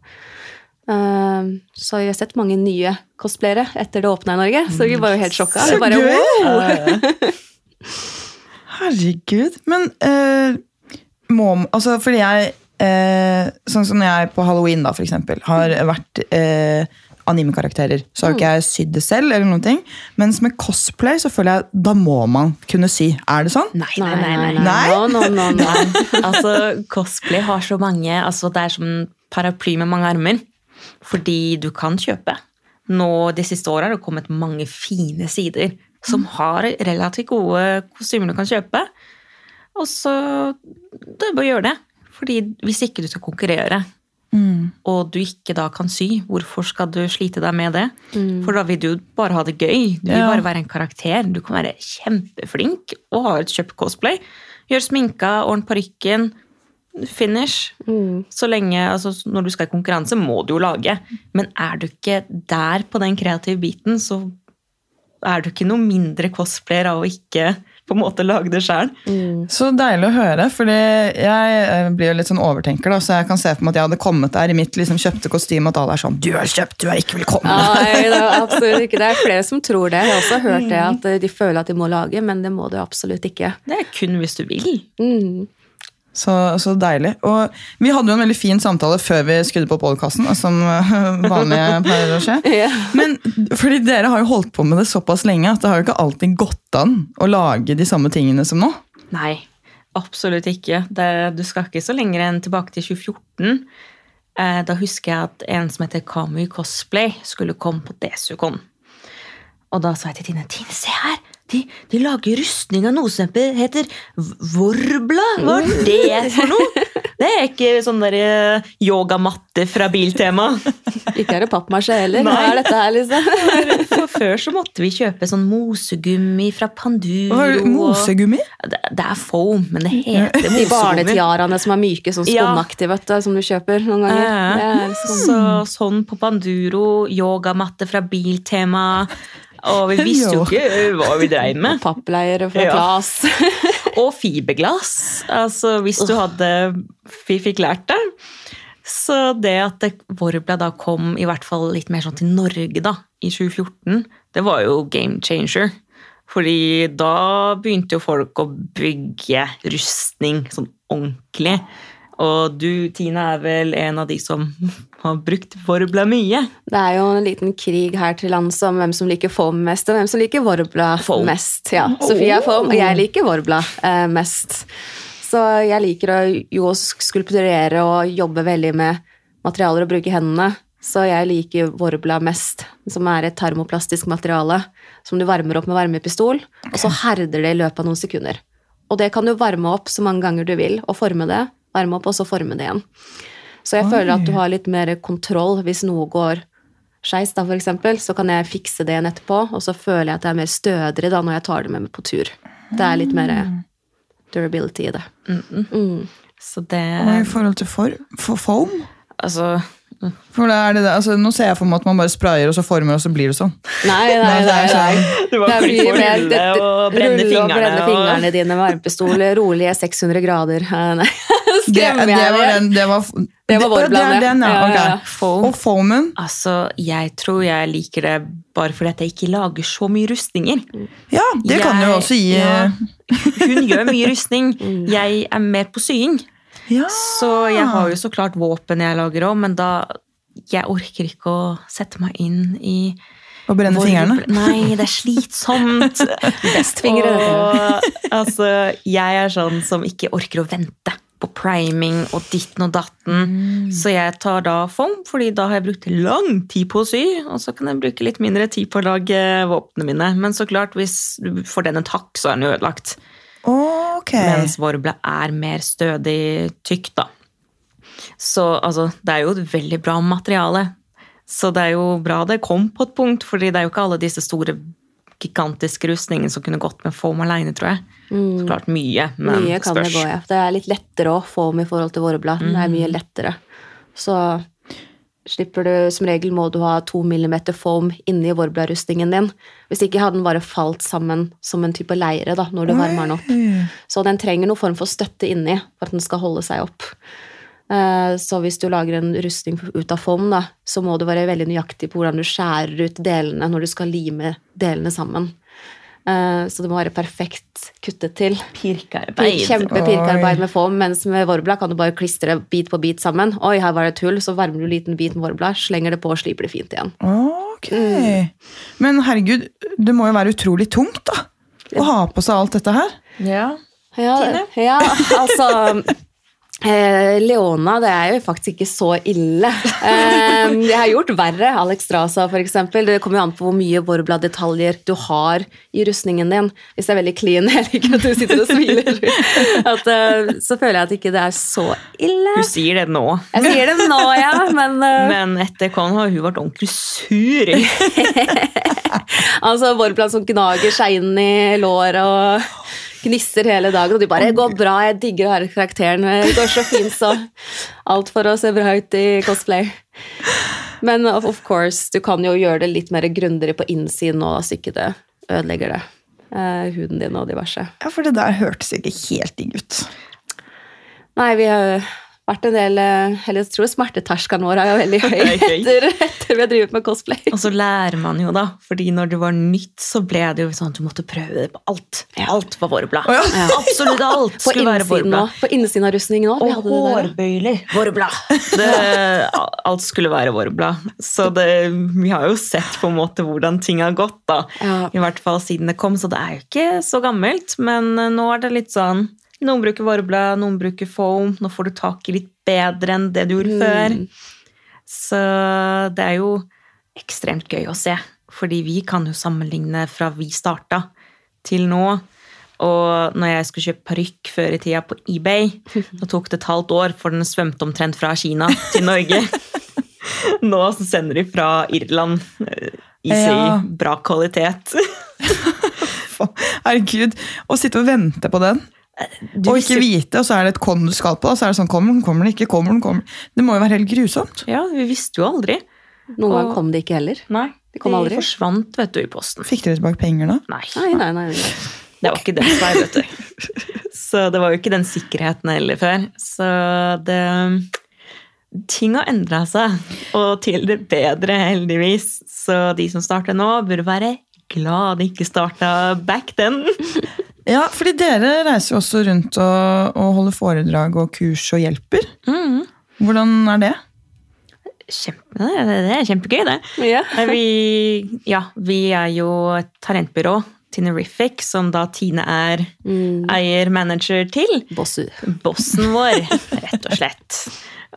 Så vi har sett mange nye cosplayere etter det åpna i Norge, så vi var jo helt sjokka. Så bare, gøy! wow! (laughs) Herregud. Men uh, må Altså, fordi jeg uh, Sånn som når jeg på halloween, da, for eksempel, har vært uh, anime-karakterer, så har jo ikke jeg sydd det selv, eller noen ting. Mens med cosplay så føler jeg da må man kunne sy. Er det sånn? Nei, Nei, nei, nei. Nei? No, no, no, no. (laughs) altså, cosplay har så mange altså, Det er som paraply med mange armer. Fordi du kan kjøpe. Nå De siste åra har det kommet mange fine sider som har relativt gode kostymer du kan kjøpe. Og så Det er bare å gjøre det. Fordi hvis ikke du skal konkurrere, og du ikke da kan sy, hvorfor skal du slite deg med det? For da vil du bare ha det gøy. Du vil Ja. bare være en karakter. Du kan være kjempeflink og ha et kjøpt cosplay. Gjør sminka, ordne parykken. Finish. Så lenge, altså Når du skal i konkurranse, må du jo lage. Men er du ikke der på den kreative biten, så er du ikke noe mindre cosplayer av å ikke på en måte lage det sjøl. Så deilig å høre, fordi jeg eh, blir jo litt sånn overtenker, da, så jeg kan se for meg at jeg hadde kommet der i mitt liksom, kjøpte kostyme, at alle er sånn 'Du er kjøpt, du er ikke velkommen'. Nei, det er absolutt ikke. Det er flere som tror det. Jeg har også hørt det, at de føler at de må lage, men det må du absolutt ikke. Det er kun hvis du vil. Mm. Så, så deilig. Og vi hadde jo en veldig fin samtale før vi skrudde på podkasten, som (laughs) vanlig pleier å skje. Men fordi dere har jo holdt på med det såpass lenge at det har jo ikke alltid gått an å lage de samme tingene som nå. Nei, absolutt ikke. Det, du skal ikke så lenger enn tilbake til 2014. Eh, da husker jeg at en som heter Kamui Cosplay, skulle komme på Desukon. Og da sa jeg til Tine Tine, se her! De, de lager rustning av noe som heter Vorbla. Hva er det for noe? Det er ikke sånn der eh, yogamatte fra Biltema. Ikke er det pappmasje heller. Hva er dette her, liksom? (laughs) For før så måtte vi kjøpe sånn mosegummi fra Panduro. Det, og- Mosegummi? Det, det er foam, men det heter De mosegummi. barnetiaraene som er myke, sånn skummaktige, vet du, som du kjøper noen ganger. Ja. er sånn. Så, sånn på Panduro, yogamatte fra Biltema. Og vi (laughs) visste jo ikke hva vi dreiv med. (laughs) Pappleier fra Ja. (laughs) Og fiberglass. Altså hvis du hadde Vi fikk lært det. Så det at Vorbla da kom i hvert fall litt mer sånn til Norge da, i 2014, det var jo game changer. Fordi da begynte jo folk å bygge rustning sånn ordentlig. Og du, Tina, er vel en av de som (laughs) har brukt Vorbla mye. Det er jo en liten krig her til lands om hvem som liker foam mest, og hvem som liker Vorbla Foam. mest. Ja, Sofie er foam, og jeg liker Vorbla eh, mest. Så jeg liker å jo skulpturere og jobbe veldig med materialer og bruke hendene. Så jeg liker Vorbla mest, som er et termoplastisk materiale som du varmer opp med varmepistol, og så herder det i løpet av noen sekunder. Og det kan du varme opp så mange ganger du vil, og forme det. Varme opp, og så forme det igjen. Så jeg Oi. føler at du har litt mer kontroll hvis noe går skeis, da, for eksempel. Så kan jeg fikse det igjen etterpå, og så føler jeg at jeg er mer stødigere da når jeg tar det med meg på tur. Det er litt mer durability i det. Mm. Så det Og i forhold til for, for foam? Altså For det er det det, altså, nå ser jeg for meg at man bare sprayer, og så former, og så blir det sånn. Nei, nei, (laughs) Nei, nei. er nei. sånn- (laughs) Du Det er klippe mye og mer- rulle og brenne fingrene. brenne og- fingrene dine med varmepistol. (laughs) Rolige 600 grader. Eh, Nei, Det, det var den, det var, Det var vår blanding. den, ja. Okay. ja, ja. Foam. Og foamen? Altså, jeg tror jeg liker det bare fordi at jeg ikke lager så mye rustninger. Ja, det kan du jo også gi. Hun gjør mye rustning. (laughs) Jeg er mer på sying. Ja. Så jeg har jo så klart våpen jeg lager òg, men da Jeg orker ikke å sette meg inn i Og brenne hvor- fingrene. (laughs) Nei, det er slitsomt. (laughs) Best fingre, Og, altså, jeg er sånn som ikke orker å vente på priming og ditten og datten. Så jeg tar da foam, fordi da har jeg brukt lang tid på å sy, og så kan jeg bruke litt mindre tid på å lage våpnene mine. Men så klart, hvis du får den en takk, så er den jo ødelagt. Okay. Mens vorble er mer stødig tykk, da. Så altså, det er jo et veldig bra materiale. Så det er jo bra det kom på et punkt, fordi det er jo ikke alle disse store, gigantiske rustning som kunne gått med foam alene, tror jeg. Så klart mye, men Mye kan det gå, ja. Det er litt lettere å få med i forhold til våre blad. Det er mye lettere. Så slipper du Som regel må du ha to millimeter foam inni Vorbla-rustningen din. Hvis ikke hadde den bare falt sammen som en type leire da, når du varmer den opp. Så den trenger noen form for støtte inni for at den skal holde seg opp. Eh, Så hvis du lager en rustning ut av foam, da, så må du være veldig nøyaktig på hvordan du skjærer ut delene når du skal lime delene sammen. Eh, Så det må være perfekt kuttet til. Pirkearbeid. Kjempepirkearbeid med foam, mens med Vorbla kan du bare klistre bit på bit sammen. Oi, her var det et hull, så varmer du en liten bit med Vorbla, slenger det på og sliper det fint igjen. Ok. Men herregud, det må jo være utrolig tungt, da. Å ha på seg alt dette her. Ja. Ja, ja altså (laughs) eh, Leona, det er jo faktisk ikke så ille. (laughs) Eh, jeg har gjort verre. Alex Strasa, eksempel. Det kommer jo an på hvor mye Vorbla-detaljer du har i rustningen din. Hvis det er veldig clean, (laughs) jeg liker at du sitter og smiler, at, eh, så føler jeg at ikke det er så ille. Hun sier det nå, Jeg sier det nå, ja, men eh, (laughs) men etter Con har hun vært ordentlig sur. Altså Vorbla som gnager seg inn i lår og gnisser hele dagen. Og de bare 'Det går bra, jeg digger å ha karakteren. Det går så fint, så Alt for å se bra ut i cosplay. Men of, course, du kan jo gjøre det litt mer grundigere på innsiden nå, så ikke det ødelegger det. Eh, huden din og diverse. Ja, For det der hørtes ikke helt digg ut. Nei, vi har vært en del eh, Eller jeg tror smerteterskelen vår er jo veldig (laughs) høy er etter, etter vi har drevet med cosplay. Og så lærer man jo, da. Fordi når det var nytt, så ble det jo sånn at du måtte prøve det på alt. Alt var Vorbla. Å, ja. Absolutt alt På skulle være òg. På innsiden av rustningen òg. Og hårbøyler. Vorbla. Det, alt skulle være Vorbla. Så det, vi har jo sett på en måte hvordan ting har gått, da. Ja. I hvert fall siden det kom, så det er jo ikke så gammelt. Men eh, nå er det litt sånn Noen bruker Vorbla, noen bruker foam. Nå får du tak i litt bedre enn det du gjorde før. Så det er jo ekstremt gøy å se. Fordi vi kan jo sammenligne fra vi starta til nå. Og når jeg skulle kjøpe parykk før i tida på eBay, (laughs) da tok det et halvt år, for den svømte omtrent fra Kina til Norge. (laughs) Nå så sender de fra Irland. i Easy, Ja. bra kvalitet. (laughs) Herregud. Å sitte og vente på den, Du og ikke visste- vite, og så er det et kom du skal på, og så er det sånn Kommer den, kommer den ikke, kommer den, kommer den. Det må jo være helt grusomt. Ja, vi visste jo aldri. Noen Og- ganger kom det ikke heller. Nei, Det kom aldri. forsvant, vet du, i posten. Fikk dere tilbake penger da? Nei. Nei, nei, nei. nei. Det var ikke den vei, vet du. Så det var jo ikke den sikkerheten heller før. Så det Ting har endra seg, og til det bedre, heldigvis. Så de som starter nå, burde være glad de ikke starta back then. Ja, fordi dere reiser jo også rundt og, og holder foredrag og kurs og hjelper. Mm. Hvordan er det? Kjempe, det det er kjempegøy, det. Ja. (laughs) Vi, ja, vi er jo et talentbyrå, Tinerific, som da Tine er Mm. eier manager til. Bossu. bossen vår, rett og slett.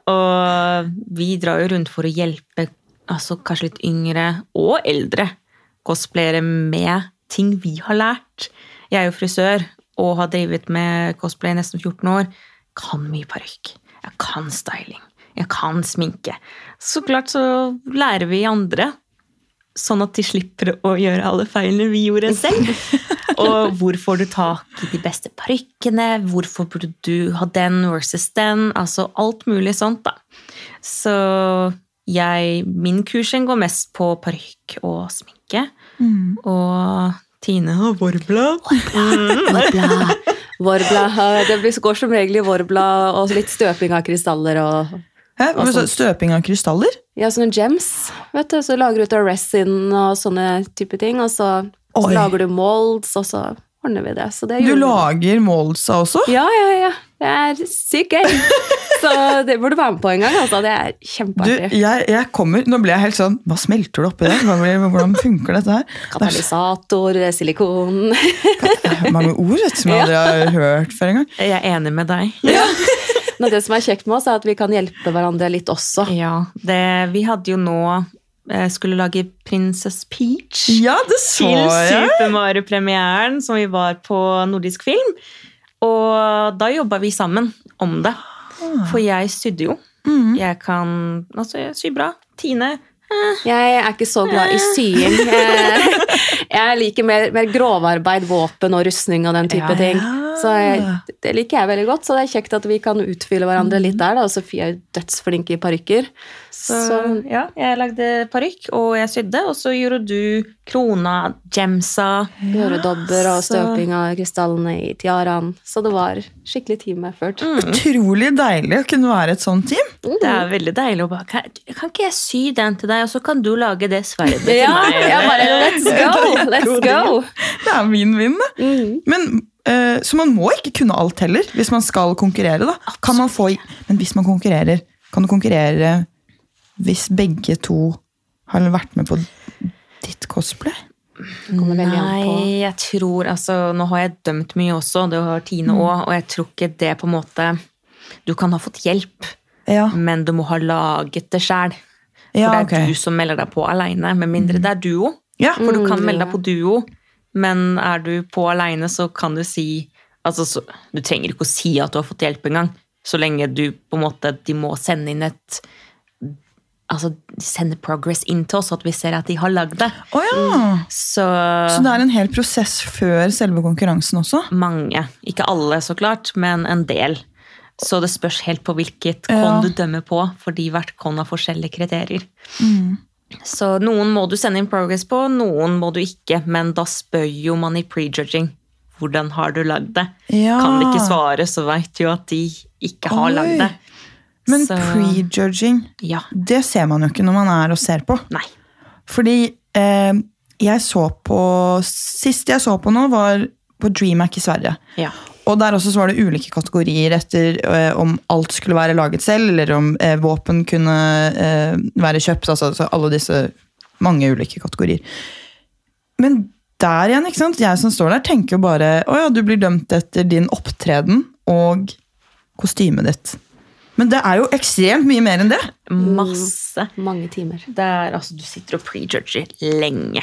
Og vi drar jo rundt for å hjelpe altså kanskje litt yngre og eldre cosplayere med ting vi har lært. Jeg er jo frisør og har drevet med cosplay i nesten 14 år. Kan mye parykk. Jeg kan styling. Jeg kan sminke. Så klart så lærer vi andre, sånn at de slipper å gjøre alle feilene vi gjorde selv. (laughs) Og hvor får du tak i de beste parykkene? Hvorfor burde du ha den versus den? Altså alt mulig sånt, da. Så jeg Min kursing går mest på parykk og sminke. Og Tine har vorbla. Vorbla. Vorbla. Det går som regel i vorbla og litt støping av krystaller og Hæ? Sa? Støping av krystaller? ja, sånne gems. vet du, Så lager du ut av resin og sånne type ting, og så, så lager du molds, og så ordner vi det. Så det Du lager målsa også? Ja, ja, ja. Det er sykt gøy. (laughs) Så det burde du være med på en gang. Altså. Det er Du, kjempeartig. jeg, jeg kommer, Nå ble jeg helt sånn Hva smelter du oppi der? Hvordan funker dette her? Det er Katalysator, silikon så mange ord vet som jeg aldri (laughs) har hørt før engang. Jeg er enig med deg. (laughs) Men det som er kjekt med oss, er at vi kan hjelpe hverandre litt også. Ja, det, vi hadde jo nå skulle lage Princess Peach Ja, det så til jeg! Super Mario-premieren som vi var på Nordisk Film. Og da jobba vi sammen om det. For jeg sydde jo. Mm. Jeg kan Altså, sy bra. Tine Jeg er ikke så glad i sying. Jeg, (laughs) jeg liker mer, mer grovarbeid, våpen og rustning og den type Ja, ting. ja. Så jeg, det liker jeg veldig godt, så det er kjekt at vi kan utfylle hverandre litt der. da, og Sofie er jo dødsflink i parykker. Så, Så ja, jeg lagde parykk, og jeg sydde. Og så gjorde du krona, gemsa. øredobber og støping av krystallene i tiaraen. Så det var skikkelig team effort. Utrolig deilig å kunne være et sånt team. Det er veldig deilig å bare kan, kan ikke jeg sy den til deg, og så kan du lage det sverdet til Ja, meg? Ja, bare Let's (laughs) go! Let's go! Det er min vinn, det. Mm. Men, så man må ikke kunne alt heller hvis man skal konkurrere. da. Kan man få, men hvis man konkurrerer, kan du konkurrere hvis begge to har vært med på ditt cosplay? Nei, jeg tror altså Nå har jeg dømt mye også, det har Tine òg, og jeg tror ikke det på en måte Du kan ha fått hjelp, Ja, men du må ha laget det sjæl. For ja det er okay. du som melder deg på aleine, med mindre det er duo. Ja, For du kan Mm, melde deg på duo, men er du på aleine, så kan du si altså, så, Du trenger ikke å si at du har fått hjelp engang, så lenge du på en måte De må sende inn et Altså sende progress inn til oss, så at vi ser at de har lagd det. Oh, ja. Så, Så det er en hel prosess før selve konkurransen også? mange. Ikke alle, så klart, men en del. Så det spørs helt på hvilket Ja. kon du dømmer på, fordi hvert kon har forskjellige kriterier. Mm. Så noen må du sende inn progress på, noen må du ikke, men da spør jo man i prejudging. Hvordan har du lagd det? Ja. Kan de ikke svare, så veit du jo at de ikke har lagd det. Men prejudging, Ja. det ser man jo ikke når man er og ser på. Nei. Fordi eh, jeg så på Sist jeg så på noe, var på DreamHack i Sverige. Ja. Og der også så var det ulike kategorier etter eh, om alt skulle være laget selv, eller om eh, våpen kunne eh, være kjøpt. Altså, altså alle disse mange ulike kategorier. Men der igjen, ikke sant? jeg som står der, tenker jo bare å ja, du blir dømt etter din opptreden og kostymet ditt. Men det er jo ekstremt mye mer enn det. Masse. Mange timer. Det er, altså, du sitter og prejudger lenge.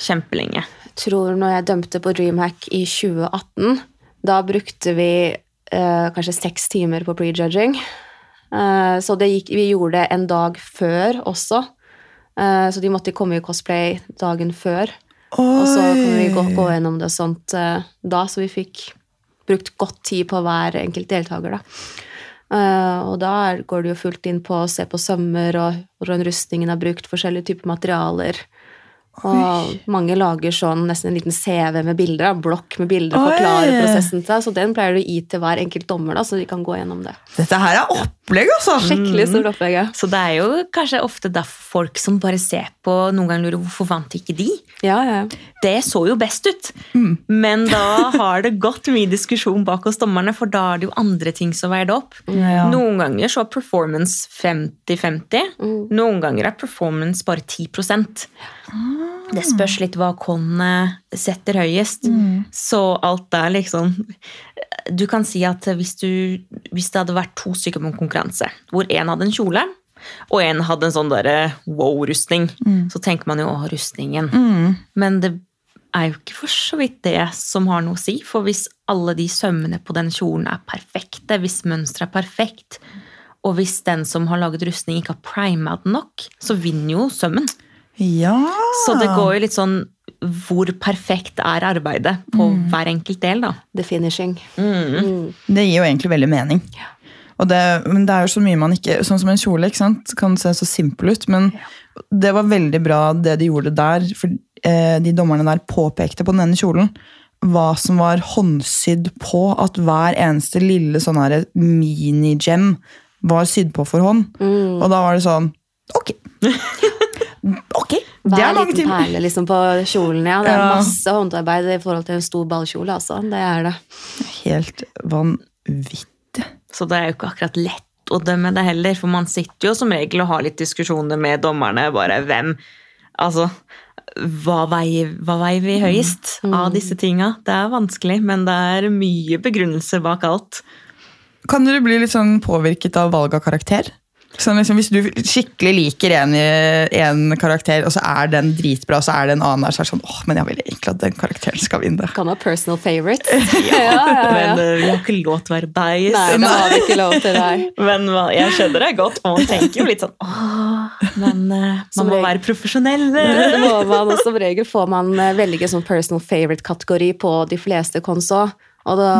Kjempelenge. Jeg tror når jeg dømte på Dreamhack i 2018, da brukte vi eh, kanskje seks timer på prejudging. Eh, så det gikk, vi gjorde det en dag før også. Eh, så de måtte komme i cosplay dagen før. Og så kunne vi gå, gå gjennom det sånt eh, da, så vi fikk brukt godt tid på hver enkelt deltaker, da. Uh, og da går det jo fullt inn på å se på sømmer og hvordan rustningen er brukt, forskjellige typer materialer. Og mange lager sånn nesten en liten CV med bilder, blokk med bilder, Oi. forklarer prosessen til deg. Så den pleier du å gi til hver enkelt dommer, da, så de kan gå gjennom det. Dette her er opplegg, altså! Skikkelig stort opplegg. ja. Så det er jo kanskje ofte da folk som bare ser på, noen ganger lurer hvorfor vant ikke de? Ja, ja. Det så jo best ut. Men da har det gått mye diskusjon bak hos dommerne, for da er det jo andre ting som veier det opp. Ja. Noen ganger så er performance 50-50. Noen ganger er performance bare 10 Det spørs litt hva konnet setter høyest. Så alt er liksom Du kan si at hvis, du, hvis det hadde vært to stykker på en konkurranse, hvor én hadde en kjole, og en hadde en sånn derre wow-rustning, så tenker man jo å, rustningen. Mm. Men det er jo ikke for så vidt det som har noe å si. For hvis alle de sømmene på den kjolen er perfekte, hvis mønsteret er perfekt, og hvis den som har laget rustning, ikke har prima den nok, så vinner jo sømmen. Ja. Så det går jo litt sånn hvor perfekt er arbeidet på hver enkelt del, da. The finishing. Det gir jo egentlig veldig mening. Og det, men det er jo så mye man ikke Sånn som en kjole ikke sant? kan se så simpel ut, men det var veldig bra det de gjorde der. For eh, de dommerne der påpekte på den ene kjolen hva som var håndsydd på. At hver eneste lille sånn her mini-gem var sydd på for hånd. Og da var det sånn Ok. (laughs) ok, det Hver er mange liten perle liksom på kjolen, ja. Det er Ja. masse håndarbeid i forhold til en stor ballkjole, altså. Det er det. Helt vanvittig. Så det er jo ikke akkurat lett å dømme det heller, for man sitter jo som regel og har litt diskusjoner med dommerne. Bare hvem Altså, hva veier, hva veier vi høyest av disse tinga? Det er vanskelig, men det er mye begrunnelse bak alt. Kan dere bli litt sånn påvirket av valg av karakter? Liksom, hvis du skikkelig liker en, en karakter, og så er den dritbra, og så er det en annen der, så er det sånn åh, men jeg vil egentlig at den karakteren skal vinne. Kan ha personal favorites. (laughs) ja, ja, ja. Men uh, vi har ikke lov til å være beis. Nei, det har vi ikke lov til der. (laughs) Men jeg skjønner det godt, og man tenker jo litt sånn Åh, men uh, man må regel. være profesjonell. (laughs) Det må man, og Som regel får man eh, velge sånn personal favorite-kategori på de fleste konso. Og da,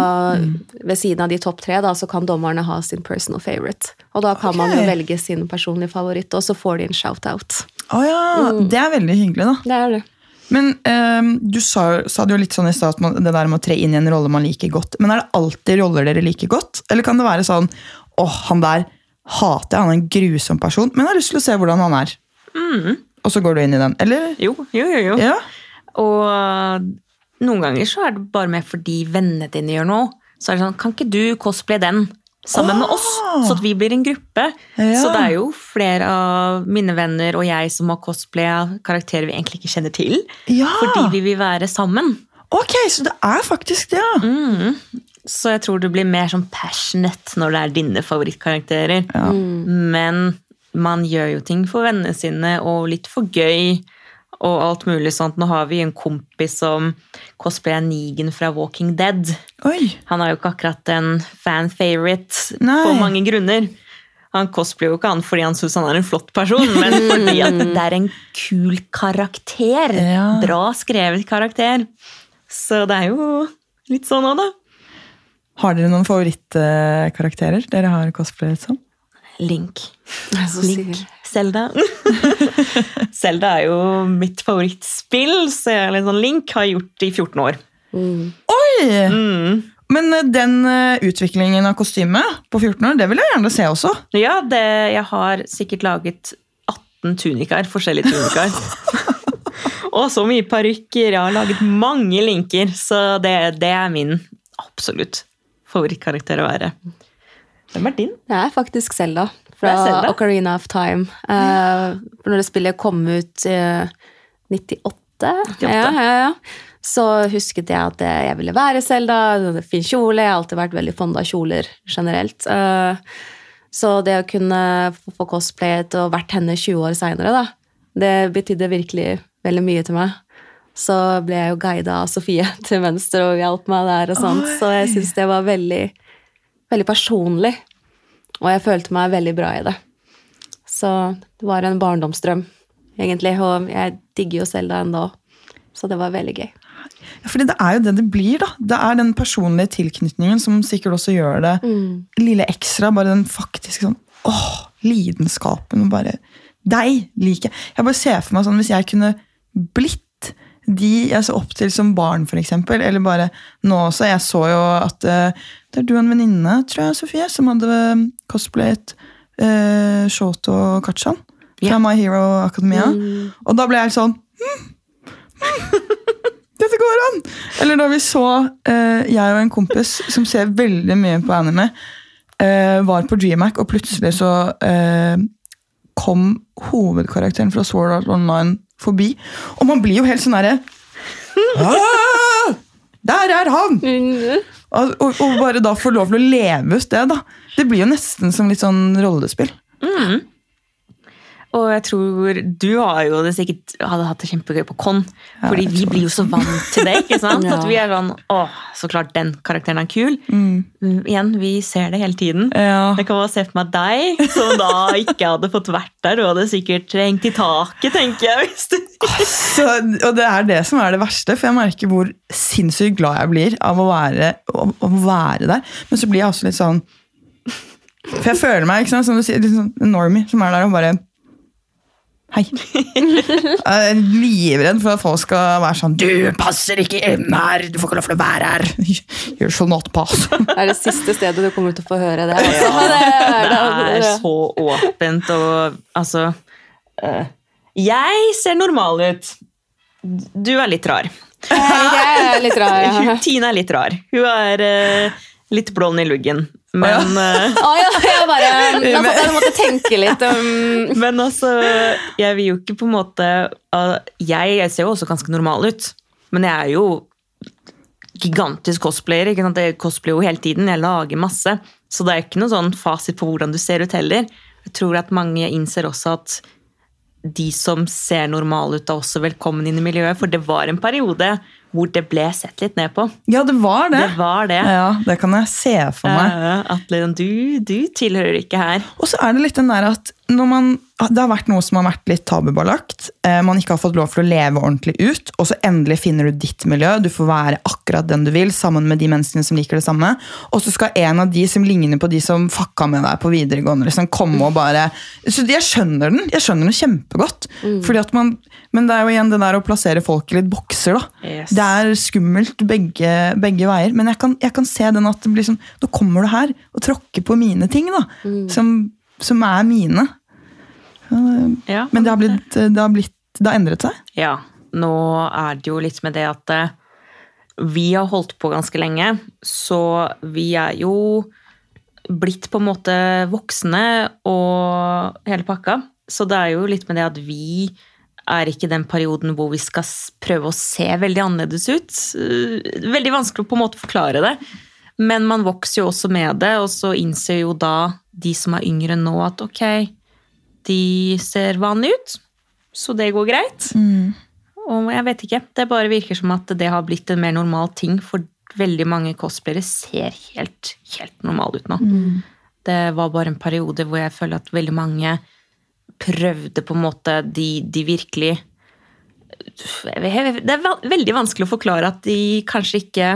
ved siden av de topp tre da, så kan dommerne ha sin personal favorite. Og da kan man jo velge sin personlige favoritt, og så får de en shout-out. Å ja, det er veldig hyggelig da. Det er det. Men um, du sa, sa det jo litt sånn i stad, det der med å tre inn i en rolle man liker godt. Men er det alltid roller dere liker godt? Eller kan det være sånn, åh, han der hater jeg, han er en grusom person, men jeg har lyst til å se hvordan han er. Og så går du inn i den, eller? Jo, jo, jo. jo. Ja. Og noen ganger så er det bare med fordi vennene dine gjør noe. Så er det sånn, kan ikke du cosplaye den sammen med oss? Så at vi blir en gruppe. Ja. Så det er jo flere av mine venner og jeg som har cosplaya karakterer vi egentlig ikke kjenner til. Ja. Fordi vi vil være sammen. Ok, så det er faktisk det, ja. Så jeg tror du blir mer sånn passionate når det er dine favorittkarakterer. Men man gjør jo ting for vennene sine og litt for gøy. Og alt mulig sånt. Nå har vi en kompis som cosplayer Negan fra Walking Dead. Oi. Han er jo ikke akkurat en fan favorite Nei. på mange grunner. Han cosplayer jo ikke han fordi han syns han er en flott person, men (laughs) fordi at det er en kul karakter. Ja. Bra skrevet karakter. Så det er jo litt sånn òg, da. Har dere noen favorittkarakterer dere har cosplayet som? Link. Så Link. Zelda. (laughs) Zelda er jo mitt favorittspill, så jeg er litt sånn Link har gjort det i 14 år. Oi! Mm. Men eh, den eh, utviklingen av kostyme på 14 år, det vil jeg gjerne se også. Ja, det, jeg har sikkert laget 18 tunikaer, forskjellige tunikaer. (laughs) Og så mye parykker. Jeg har laget mange linker, så det, det er min absolutt favorittkarakter å være. Hvem er din? Det er faktisk Selda fra Ocarina of Time. Uh, for når det spillet kom ut i 98, 98. Ja, ja, ja. så husket jeg at eh, jeg ville være Selda. Fin kjole. Jeg har alltid vært veldig fond av kjoler generelt. Uh, så det å kunne få- cosplayet og vært henne 20 år seinere, det betydde virkelig veldig mye til meg. Så ble jeg jo guida av Sofie (laughs) til venstre og hjalp meg der og sånt. Så jeg syns det var veldig, veldig personlig. Og jeg følte meg veldig bra i det. Så det var en barndomsdrøm, egentlig. Og jeg digger jo Selda ennå. Så det var veldig gøy. Ja, fordi det er jo det det blir, da. Det er den personlige tilknytningen som sikkert også gjør det lille ekstra. Bare den faktiske sånn åh, lidenskapen og bare Deg liker jeg. Jeg bare ser for meg sånn hvis jeg kunne blitt de jeg så opp til som barn, eksempel. Eller bare nå også. Jeg så jo at uh, det er du og en venninne, tror jeg, Sofie, som hadde eh, cosplayet uh, Shoto Kachan fra yeah. My Hero Academia. Og da ble jeg helt sånn dette går an! Eller da vi så uh, jeg og en kompis som ser veldig mye på anime, uh, var på DreamHack, og plutselig så kom hovedkarakteren fra Sword Art Online forbi. Og man blir jo helt sånn derre «Ah! Der er han! Og, og, bare da få lov til å leve ut det, da. Det blir jo nesten som litt sånn rollespill. Og jeg tror du har jo det sikkert hadde hatt det kjempegøy på Con. Ja, fordi vi blir jo så vant til det. ikke sant? (laughs) Ja. At vi er sånn åh, så klart den karakteren er kul. Mm. Mm, Igjen, vi ser det hele tiden. Ja. Jeg kan bare se for meg deg, som da ikke hadde fått vært der. Du hadde sikkert hengt i taket, tenker jeg. hvis du... (laughs) Så, og det er det som er det verste, for jeg merker hvor sinnssykt glad jeg blir av å være, å, å være der. Men så blir jeg også litt sånn For jeg føler meg ikke sant, som du sier, litt sånn normie som er der og bare Hei. (laughs) Jeg er livredd for at folk skal være sånn Du passer ikke inn her! Du får ikke lov til å være her! (laughs) You shall not pass. Det (laughs) er det siste stedet du kommer til å få høre det. Altså. det, er, Det er så åpent og altså uh, Jeg ser normal ut. Du er litt rar. Jeg er litt rar. Ja. Tina er litt rar. Hun er uh, litt blond i luggen. Men, (laughs) Å ja, jeg bare (laughs) jeg måtte, jeg måtte tenke litt Um. (laughs) men altså Jeg vil jo ikke på en måte uh, jeg, jeg ser jo også ganske normal ut. Men jeg er jo gigantisk cosplayer. Ikke sant? Jeg cosplayer jo hele tiden. Jeg lager masse. Så det er ikke noen sånn fasit på hvordan du ser ut heller. Jeg tror at mange innser også at de som ser normale ut, er også velkommen inn i miljøet. For det var en periode hvor det ble sett litt ned på. Ja, det var det. Det var det. Ja, Det kan jeg se for meg. Uh, At liksom, du, du tilhører ikke her. Og så er det litt den der at man, det har vært noe som har vært litt tabubelagt, eh, man ikke har fått lov til å leve ordentlig ut, og så endelig finner du ditt miljø, du får være akkurat den du vil, sammen med de menneskene som liker det samme, og så skal en av de som ligner på de som fucka med deg på videregående, liksom komme og bare Så jeg skjønner den, jeg skjønner den kjempegodt, fordi at man, men det er jo igjen det der å plassere folk i litt bokser, da. Yes. Det er skummelt begge, begge veier, men jeg kan, jeg kan se den at det blir sånn, nå kommer du her og tråkker på mine ting, da, som, som er mine. Ja. Men det har, blitt, det, har blitt, det har endret seg. Ja, nå er det jo litt med det at eh, vi har holdt på ganske lenge, så vi er jo blitt på en måte voksne og hele pakka. Så det er jo litt med det at vi er ikke den perioden hvor vi skal prøve å se veldig annerledes ut. Eh, Veldig vanskelig å på en måte forklare det. Men man vokser jo også med det, og så innser jo da de som er yngre nå, at ok, de ser vanlige ut. Så det går greit. Og jeg vet ikke, det bare virker som at det har blitt en mer normal ting, for veldig mange cosplayere ser helt, helt normale ut nå. Det var bare en periode hvor jeg føler at veldig mange prøvde på en måte de, de virkelig Det er veldig vanskelig å forklare at de kanskje ikke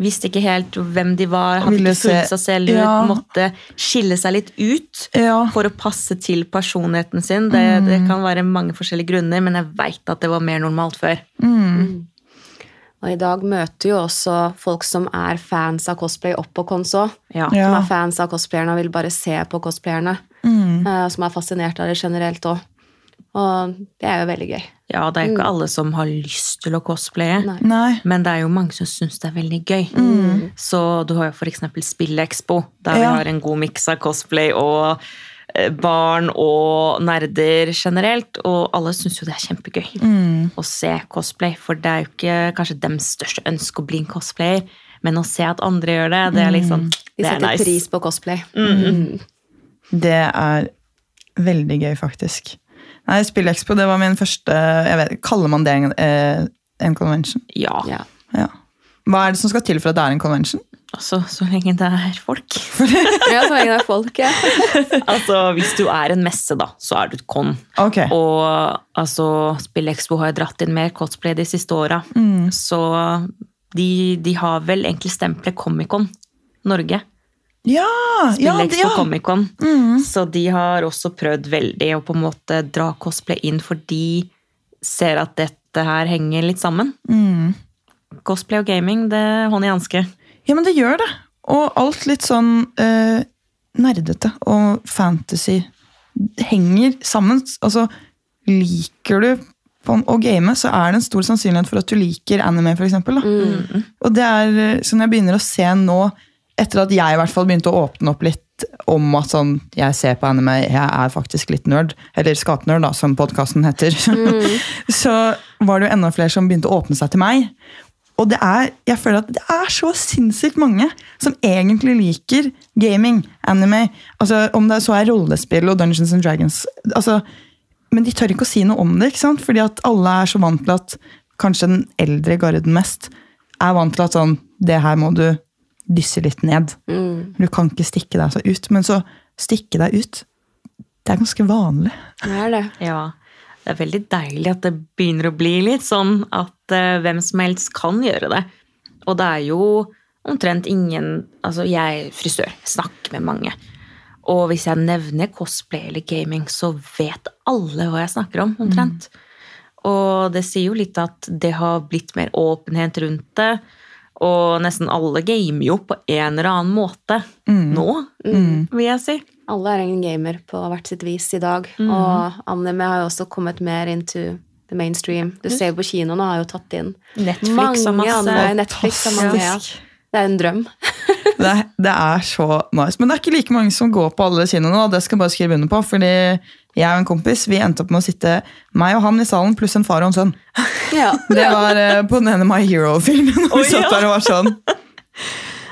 visste ikke helt hvem de var, hadde ikke funnet seg selv ut, Ja. måtte skille seg litt ut Ja. for å passe til personligheten sin. Det, det kan være mange forskjellige grunner, men jeg veit at det var mer normalt før. Og i dag møter jo også folk som er fans av cosplay opp på kons òg. Ja. Som er fans av cosplayerne og vil bare se på cosplayerne. eh, Som er fascinert av det generelt òg. Og det er jo veldig gøy. Ja, det er jo ikke alle som har lyst til å cosplaye. Nei. Nei. Men det er jo mange som syns det er veldig gøy. Så du har jo f.eks. Spillekspo, der vi har en god miks av cosplay og eh, barn og nerder generelt. Og alle syns jo det er kjempegøy å se cosplay. For det er jo ikke kanskje deres største ønske å bli en cosplayer, men å se at andre gjør det, det er liksom De Det er setter nice. pris på cosplay. Det er veldig gøy, faktisk. Nei, Spillexpo det var min første jeg vet, Kaller man det en, eh, en convention? Ja. Ja. Ja. Hva er det som skal til for at det er en convention? Altså, så lenge det er folk. (laughs) ja, så lenge det er folk, ja. (laughs) altså, Hvis du er en messe, da, så er du et con. Ok. Og altså, Spillekspo har jo dratt inn mer cosplay de siste åra. Så de, de har vel egentlig stempelet Comic-Con Norge. Ja! ja, det- Spillekspo ja. Comic-Con. Så de har også prøvd veldig å på en måte dra cosplay inn, for de ser at dette her henger litt sammen. Cosplay og gaming, det er hånd i hanske. Ja, men det gjør det. Og alt litt sånn eh, nerdete og fantasy henger sammen. Altså, liker du på å game, så er det en stor sannsynlighet for at du liker anime, for eksempel. Og det er sånn jeg begynner å se nå, etter at jeg i hvert fall begynte å åpne opp litt om at sånn, jeg ser på anime, jeg er faktisk litt nerd, eller skapnerd, da, som podkasten heter, (laughs) så var det jo enda flere som begynte å åpne seg til meg. Og det er, jeg føler at det er så sinnssykt mange som egentlig liker gaming, anime. Altså, om det så er rollespill og Dungeons and Dragons. Altså, men de tør ikke å si noe om det, ikke sant? fordi at alle er så vant til at kanskje den eldre garden mest er vant til at sånn Det her må du dysse litt ned. Mm. Du kan ikke stikke deg så ut. Men så stikke deg ut, det er ganske vanlig. Det er det. Ja, det er veldig deilig at det begynner å bli litt sånn at uh, hvem som helst kan gjøre det. Og det er jo omtrent ingen Altså, jeg er frisør, snakker med mange. Og hvis jeg nevner cosplay eller gaming, så vet alle hva jeg snakker om, omtrent. Og det sier jo litt at det har blitt mer åpenhet rundt det. Og nesten alle gamer jo på en eller annen måte nå, vil jeg si. Alle er en gamer på hvert sitt vis i dag. Og anime har jo også kommet mer into the mainstream. Du ser jo på kino nå, har jo tatt inn Netflix har og masse. Andre, Netflix og mange, ja. Det er en drøm. (laughs) Det, er- det er så nice. Men det er ikke like mange som går på alle kinoene, og det skal jeg bare skrive under på. fordi jeg og en kompis vi endte opp med å sitte meg og han i salen pluss en far og en sønn. (laughs) Ja. Det var eh, på den ene My Hero-filmen. og Vi satt der og var sånn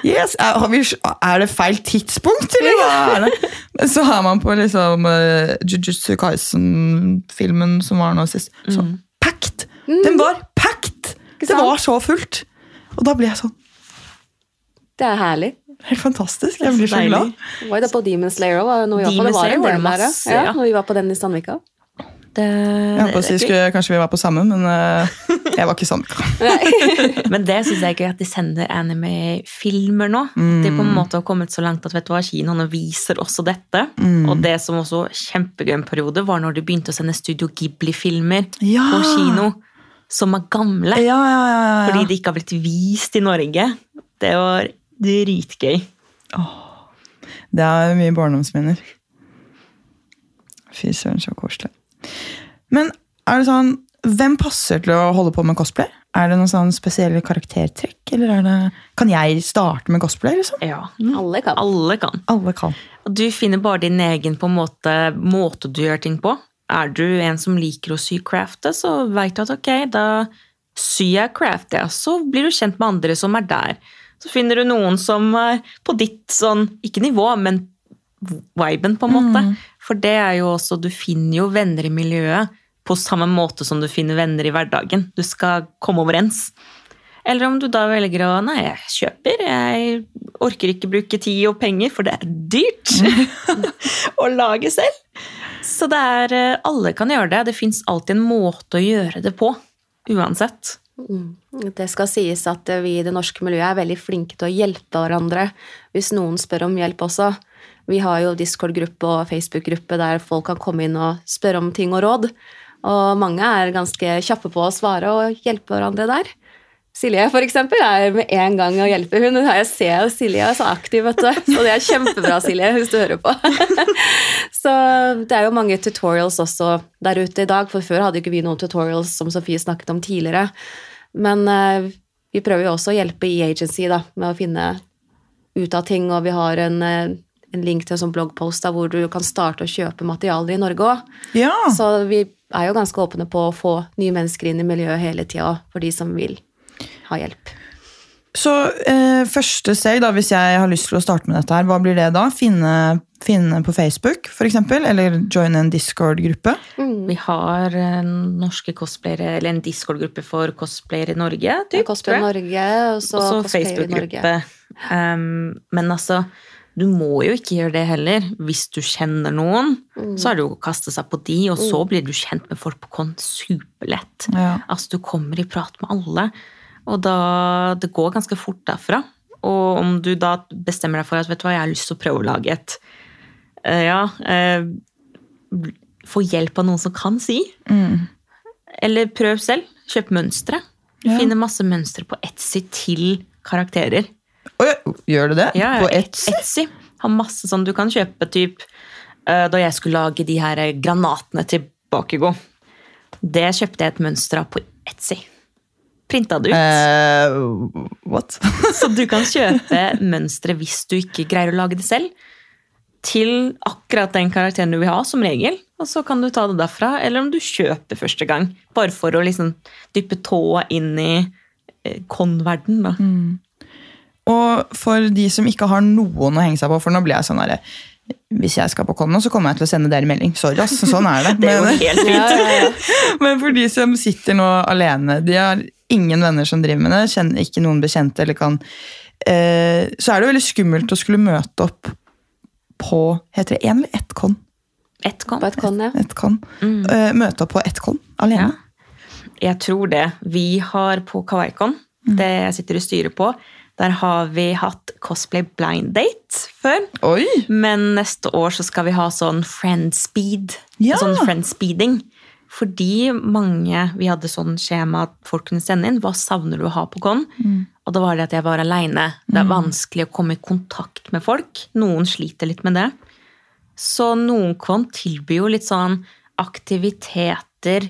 Yes, er, har vi, er det feil tidspunkt, eller hva er det? Men så har man på liksom uh, Jujutsu Kaisen-filmen som var nå sist. Så packed! Den var packed! Det var så fullt. Og da blir jeg sånn Det er herlig. Helt fantastisk. Jeg blir så glad. Det var jo det på Demon Slayer òg. Når vi ja. Når vi var på den i Sandvika. Det, Jeg holdt på å si skulle, Kanskje vi var på samme, men uh, jeg var ikke sånn. (laughs) (laughs) Men det syns jeg gøy at de sender anime-filmer nå. De på en måte har kommet så langt at vet du hva, kinoene viser også dette. Og det som også kjempegøy en periode, var når de begynte å sende Studio Ghibli-filmer Ja. på kino. Som er gamle. Ja, ja, ja, ja, ja. Fordi de ikke har blitt vist i Norge. Det var dritgøy. Det er mye barndomsminner. Fy søren, så koselig. Men er det sånn Hvem passer til å holde på med cosplay? Er det noen sånn spesielle karaktertrekk? Eller er det, kan jeg starte med cosplay? liksom? Ja. Alle kan. Alle kan. Alle kan. Du finner bare din egen på en måte, måte du gjør ting på. Er du en som liker å sy crafte, så vet du at ok, da syr jeg craft, ja. Så blir du kjent med andre som er der. Så finner du noen som er på ditt sånn, ikke nivå, men viben, på en måte. For det er jo også, du finner jo venner i miljøet på samme måte som du finner venner i hverdagen. Du skal komme overens. Eller om du da velger å Nei, jeg kjøper. Jeg orker ikke bruke tid og penger, for det er dyrt (laughs) å lage selv. Så det er eh, Alle kan gjøre det. Det fins alltid en måte å gjøre det på. Uansett. Mm. Det skal sies at vi i det norske miljøet er veldig flinke til å hjelpe hverandre hvis noen spør om hjelp også. Vi har jo Discord-gruppe og Facebook-gruppe der folk kan komme inn og spørre om ting og råd. Og mange er ganske kjappe på å svare og hjelpe hverandre der. Silje for eksempel, er med en gang å hjelpe. Hun jeg ser Silje er så aktiv, vet du. Så det er kjempebra, Silje, hvis du hører på. (laughs) så det er jo mange tutorials også der ute i dag, for før hadde ikke vi noen tutorials som Sofie snakket om tidligere. Men eh, vi prøver jo også å hjelpe i agency da, med å finne ut av ting, og vi har en, eh, en link til en sånn bloggpost da, hvor du kan starte å kjøpe materialer i Norge òg. Ja. Så vi er jo ganske åpne på å få nye mennesker inn i miljøet hele tida, for de som vil ha hjelp. Så eh, første steg, da, hvis jeg har lyst til å starte med dette, her, hva blir det da? Finne, finne på Facebook, f.eks.? Eller joine en Discord-gruppe? Vi har eh, norske cosplayere, eller en Discord-gruppe for cosplayere i Norge. Typ, ja, Cosplay tror jeg. Norge, og så. Facebook-gruppe. Um, men altså, du må jo ikke gjøre det heller. Hvis du kjenner noen, Mm. så er det jo å kaste seg på de, og så blir du kjent med folk på kon superlett. Ja. Altså, du kommer i prat med alle, og da Det går ganske fort derfra. Og om du da bestemmer deg for at vet du hva, jeg har lyst til å prøve å lage et eh, Ja eh, Få hjelp av noen som kan si. Mm. Eller prøv selv. Kjøp mønstre. Ja. finner masse mønstre på Etsy til karakterer. Oi, gjør du det? Ja, på Etsy? Etsy har masse sånn du kan kjøpe typ eh, Da jeg skulle lage de her granatene til Bakugo. Det kjøpte jeg et mønster av på Etsy. Printa det ut. Uh, what? (laughs) Så du kan kjøpe (laughs) mønstre hvis du ikke greier å lage det selv. Til akkurat den karakteren du vil ha, som regel. Og så kan du ta det derfra. Eller om du kjøper første gang. Bare for å liksom dyppe tåa inn i eh, con-verden, da. Og for de som ikke har noen å henge seg på, for nå blir jeg sånn herre Hvis jeg skal på con så kommer jeg til å sende dere melding. Sorry, ass. Sånn er det. (laughs) Det er jo helt fint. Men for de som sitter nå alene, de har ingen venner som driver med det, kjenner ikke noen bekjente eller kan eh, Så er det veldig skummelt å skulle møte opp på Heter det én eller ett con? Ett con. Et kon, ja. Et con. Mm. Eh, møte opp på ett con alene. Jeg tror det. Vi har på Kawaii-con, det jeg sitter i styret på, der har vi hatt cosplay blind date før. Oi! Men neste år så skal vi ha sånn friend speed. Ja. Sånn friend speeding. Fordi mange Vi hadde sånn skjema at folk kunne sende inn. Hva savner du å ha på con? Og da var det at jeg var aleine. Det er vanskelig å komme i kontakt med folk. Noen sliter litt med det. Så noen kon tilbyr jo litt sånn aktiviteter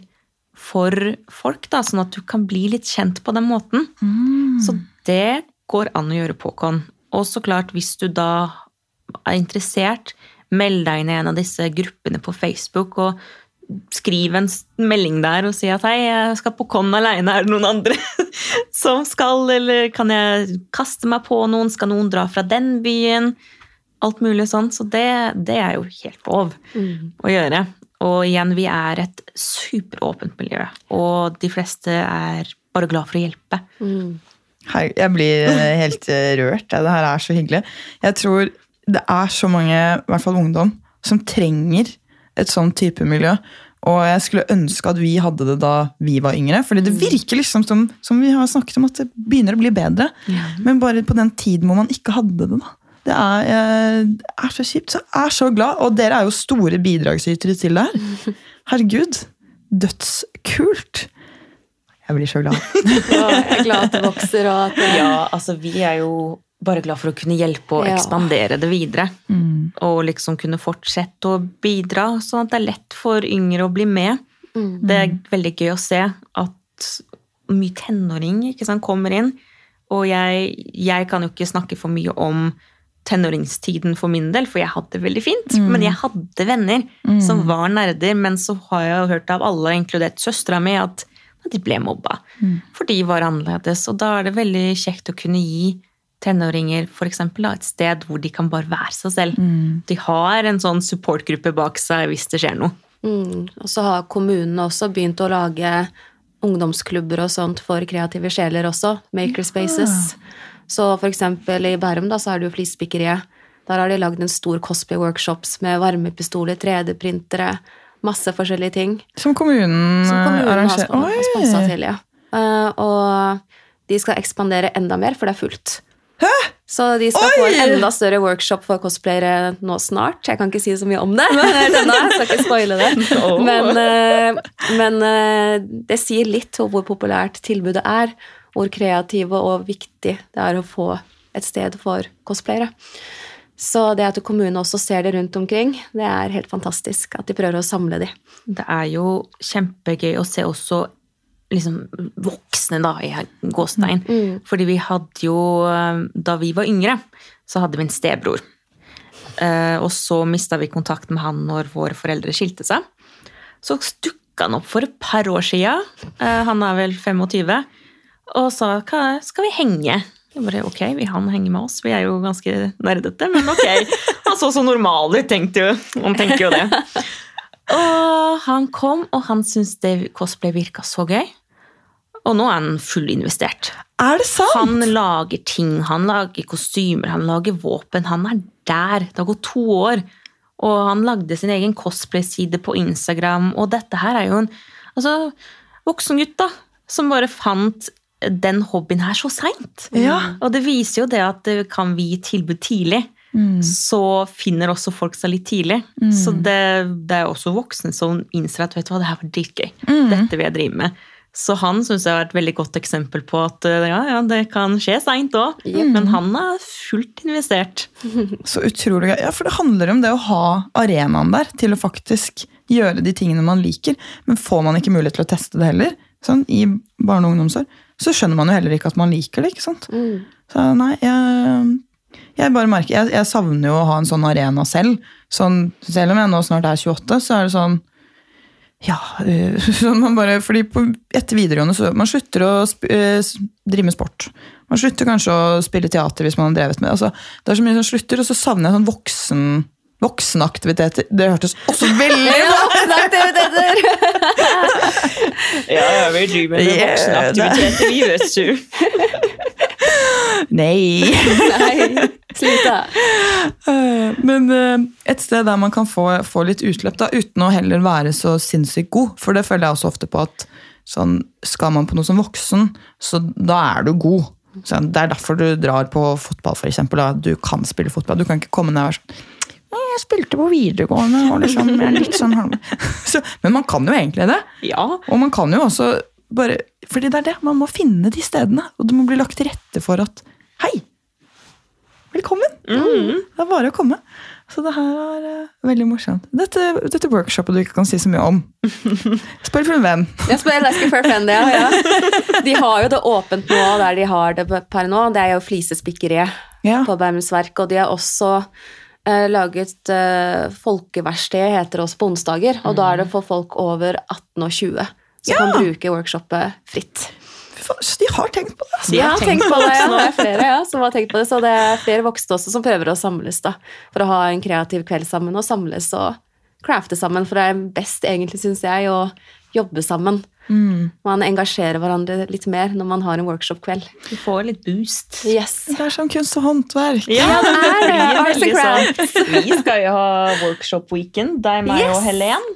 for folk, da, sånn at du kan bli litt kjent på den måten. Så det går an å gjøre på kon. Og så klart, hvis du da er interessert, meld deg inn i en av disse gruppene på Facebook og skriv en melding der og si at hei, jeg skal på con aleine, er det noen andre (laughs) som skal, eller kan jeg kaste meg på noen, skal noen dra fra den byen? Alt mulig sånn. Så det, det er jo helt lov å gjøre. Og igjen, vi er et superåpent miljø, og de fleste er bare glad for å hjelpe. Hei, jeg blir eh, (laughs) helt eh, rørt. Det her er så hyggelig. Jeg tror det er så mange, i hvert fall ungdom, som trenger et sånn type miljø. Og jeg skulle ønske at vi hadde det da vi var yngre. fordi det virker liksom som, som vi har snakket om, at det begynner å bli bedre. Men bare på den tiden hvor man ikke hadde det. da. Det er, eh, er så kjipt. Så jeg er så glad. Og dere er jo store bidragsytere til det her. (laughs) Herregud. Dødskult. Jeg blir så glad. (laughs) Jeg er glad at det vokser, og at det, Ja, altså vi er jo bare glad for å kunne hjelpe og Ja. ekspandere det videre. Og liksom kunne fortsette å bidra, sånn at det er lett for yngre å bli med. Det er veldig gøy å se at mye tenåring ikke sant, kommer inn. Og jeg, jeg kan jo ikke snakke for mye om tenåringstiden for min del, for jeg hadde det veldig fint. Men jeg hadde venner som var nerder, men så har jeg jo hørt av alle, inkludert søstera mi, at de ble mobba. For de var annerledes. Og da er det veldig kjekt å kunne gi tenåringer for eksempel, da, et sted hvor de kan bare være seg selv. De har en sånn supportgruppe bak seg hvis det skjer noe. Mm. Og så har kommunene også begynt å lage ungdomsklubber og sånt for kreative sjeler også. Makerspaces. Så for eksempel i Bærum da, så er det jo Flisspikkeriet. Der har de lagd en stor cosplay-workshops med varmepistoler, 3D-printere, masse forskjellige ting. Som kommunen, Som kommunen sp- har sponsa til, ja. Eh, og de skal ekspandere enda mer, for det er fullt. Så de skal få en enda større workshop for cosplayere nå snart. Jeg kan ikke si så mye om det. (laughs) ennå, jeg skal ikke spoile det. (laughs) Men, eh, men eh, det sier litt om hvor populært tilbudet er. Hvor kreative og viktig det er å få et sted for cosplayere. Så det at kommunene også ser det rundt omkring, det er helt fantastisk. At de prøver å samle de. Det er jo kjempegøy å se også liksom voksne, da, i gåstein. Fordi vi hadde jo eh, Da vi var yngre, så hadde vi en stebror. Eh, og så mista vi kontakt med han når våre foreldre skilte seg. Så dukka han opp for et par år sia, eh, han er vel 25, og sa hva skal vi henge. Jeg bare, ok, vil han henge med oss? Vi er jo ganske nerdete, men ok. (laughs) Han så så normal ut, tenkte jo. Han tenker jo det. (laughs) Og han kom, og han syntes det cosplay virka så gøy. Og nå er han fullinvestert. Er det sant? Han lager ting, han lager kostymer, han lager våpen. Han er der. Det har gått to år. Og han lagde sin egen cosplay-side på Instagram. Og dette her er jo en altså, voksen gutt da, som bare fant den hobbyen her så seint. Ja. Og det viser jo det at kan vi gi tilbud tidlig, så finner også folk seg litt tidlig. Så det, det er også voksne som innser at vet du hva, det her var dritgøy. Dette vil jeg drive med. Så han syns jeg er et veldig godt eksempel på at eh, ja, ja, det kan skje seint òg. Men han er fullt investert. (laughs) Så utrolig gøy. Ja, for det handler om det å ha arenaen der til å faktisk gjøre de tingene man liker. Men får man ikke mulighet til å teste det heller, sånn, i barne- og ungdomsår, så skjønner man jo heller ikke at man liker det. ikke sant? Så nei, jeg, jeg bare merker, jeg, jeg savner jo å ha en sånn arena selv. Sånn, selv om jeg nå snart er 28, så er det sånn Ja, eh, (laughs) sånn man bare, fordi på, etter videregående så man slutter å sp eh, drive med sport. Man slutter kanskje å spille teater hvis man har drevet med det. Altså, det er så mye som slutter, og så savner jeg sånn voksen, voksenaktiviteter. Det hørtes også veldig (laughs) Ja, voksenaktiviteter! (laughs) Ja, ja, vi driver med voksenaktiviteter, vi, vet du. Nei! (laughs) Nei, slutt da. Eh, Men eh, et sted der man kan få, få litt utløp, da, uten å heller være så sinnssykt god. For det føler jeg også ofte på at sånn, skal man på noe som voksen, så da er du god. Så det er derfor du drar på fotball, eksempel. Du kan spille fotball. Du kan ikke komme ned og være sånn jeg spilte på videregående, og liksom, litt sånn (laughs) så, Men man kan jo egentlig det. Ja, Og man kan jo også bare Fordi det er det, man må finne de stedene. Og det må bli lagt til rette for at Hei! Velkommen! Det er bare å komme. Så det her er uh, veldig morsomt. Dette, dette workshopet du ikke kan si så mye om. (laughs) Spør for en venn. Jeg spør Lesker for Friend, ja, ja. De har jo det åpent nå, der de har det per nå. Det er jo flisespikkeriet Ja. på Bærums og de har også uh, laget uh, Folkeverksted, heter det også på onsdager. Og da er det for folk over 18 og 20 som Ja. kan bruke workshopet fritt. De har tenkt på det. altså. De har tenkt tenkt på det, ja. voksne. Er flere ja, som har tenkt på det, så det er flere voksne også som prøver å samles da, for å ha en kreativ kveld sammen og samles og crafte sammen. For det er best, egentlig, syns jeg, å jobbe sammen. Man engasjerer hverandre litt mer når man har en workshop-kveld. du får litt boost. Yes. Det er som kunst og håndverk. Ja, det er det. Arts and veldig sånn. Vi skal jo ha workshop-weekend, deg, meg og Yes. Helen.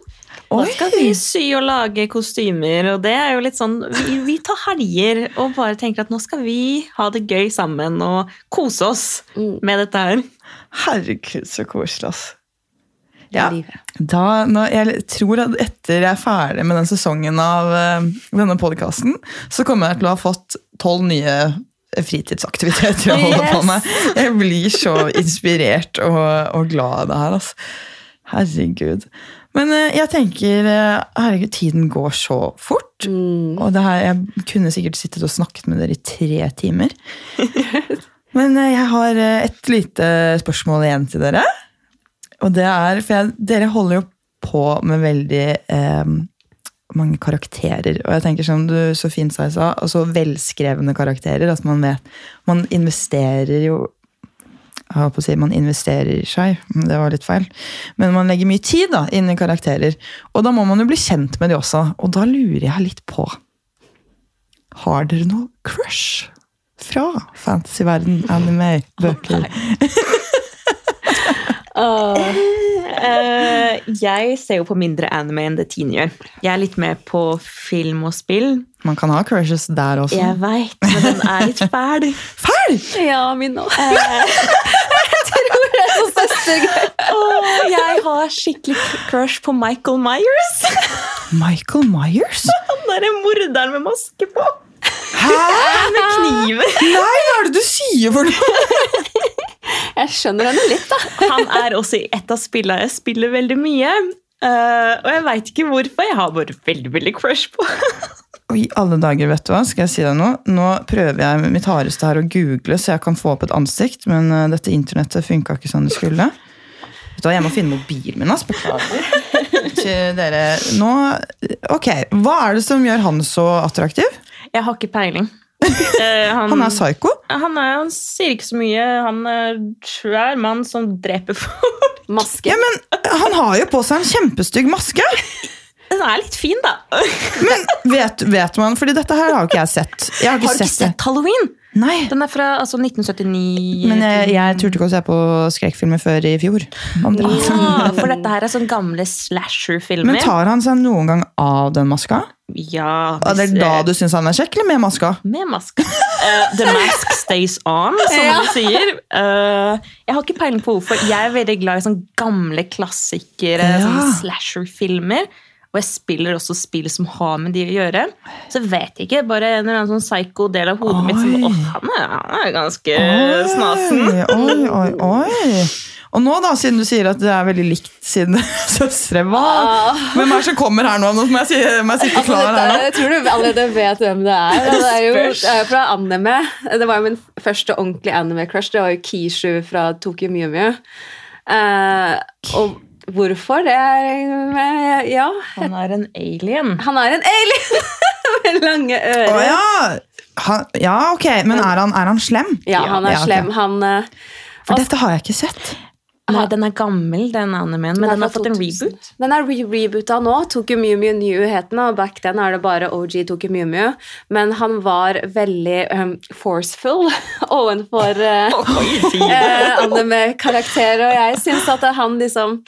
Da skal vi sy og lage kostymer, og det er jo litt sånn Vi, vi tar helger og bare tenker at nå skal vi ha det gøy sammen og kose oss Mm. med dette her. Herregud, så koselig, ass. Ja. Da, når jeg tror at etter jeg er ferdig med den sesongen av eh, denne podkasten, så kommer jeg til å ha fått tolv nye fritidsaktiviteter å holde på med. Jeg blir så inspirert og, og glad av det her. Altså. Herregud. Men eh, jeg tenker eh, Herregud, tiden går så fort. Mm. Og det her, jeg kunne sikkert sittet og snakket med dere i tre timer. (laughs) Men eh, jeg har et lite spørsmål igjen til dere. Og det er, for jeg, Dere holder jo på med veldig eh, mange karakterer. Og jeg tenker som du så fint sa, altså velskrevne karakterer. at man vet Man investerer jo jeg holdt på å si man investerer i seg, det var litt feil. Men man legger mye tid da, inn i karakterer. Og da må man jo bli kjent med de også. Og da lurer jeg litt på Har dere noe crush fra fantasyverden, anime, bøker? (laughs) Eh, jeg ser jo på mindre anime enn det Tine gjør. Jeg er litt med på film og spill. Man kan ha crushes der også. Jeg veit, men den er litt fæl. (laughs) Fæl! ja, min òg. jeg tror det er så søstergøy. Åh, jeg har skikkelig crush på Michael Myers. (laughs) Michael Myers? Han derre morderen med maske på. Hæ? (laughs) Med kniver. Nei, hva er det du sier for noe? Jeg skjønner henne litt, da. (laughs) Han er også i et av spillene jeg spiller veldig mye. Eh, og jeg veit ikke hvorfor. Jeg har bare veldig veldig crush på (laughs) Og I alle dager, vet du hva, skal jeg si deg noe? Nå prøver jeg med mitt hardeste her å google, så jeg kan få opp et ansikt, men eh, dette internettet funka ikke sånn det skulle. Vet du hva, Jeg må finne mobilen min. altså. Beklager. (laughs) Til dere. Nå, ok, Hva er det som gjør han så attraktiv? Jeg har ikke peiling. (laughs) Eh, han, Han er psycho. han, er, han sier ikke så mye. Han er svær mann som dreper (laughs) folk. Maske. Ja, men Han har jo på seg en kjempestygg maske! Den er litt fin, da. Men vet, vet man, fordi dette her har jo ikke jeg sett. Jeg har ikke, Har du ikke sett det. sett Halloween? Nei, Den er fra altså, 1979. Men jeg, jeg turte ikke å se på skrekkfilmer før i fjor. Ja, for dette her er sånne gamle slasher-filmer. Men tar han seg noen gang av den maska? Ja, Hvis, det er da du syns han er kjekk, eller med maska? Med maska. Uh, the mask stays on, som Ja. de sier. Uh, jeg har ikke peiling på hvorfor. Jeg er veldig glad i sånne gamle klassikere, Ja. sånne slasher-filmer. Og jeg spiller også spill som har med de å gjøre. Så vet jeg ikke, bare en eller annen sånn psycho del av hodet mitt som Å, Åh, han, er, han er ganske snasen. Oi, oi, oi. Og nå, da, siden du sier at det er veldig likt sine (laughs) søstre, hva? Hvem er det som kommer her nå? Nå må jeg, si, må jeg sitte Altså, klar her nå. jeg tror du allerede vet hvem det er. Det er jo, det er fra anime. Det var jo min første ordentlige anime-crush. Det var jo Kishu fra Tokyo Mew Mew. Eh, og hvorfor, det er Ja. Han er en alien. Han er en alien (laughs) med lange ører. Å ja! Han, ja, ok, men er han, er han slem? Ja, han er Ja, okay. slem. Han eh, For dette har jeg ikke sett. Nei, den er gammel, den animen, men den har fra fått en reboot. Den er re reboota nå. Tokyo Mew Mew New het den, og back then er det bare OG Tokyo Mew Mew. Men han var veldig um, forceful (laughs) ovenfor uh, uh, (laughs) anime-karakterer, og jeg syns at han liksom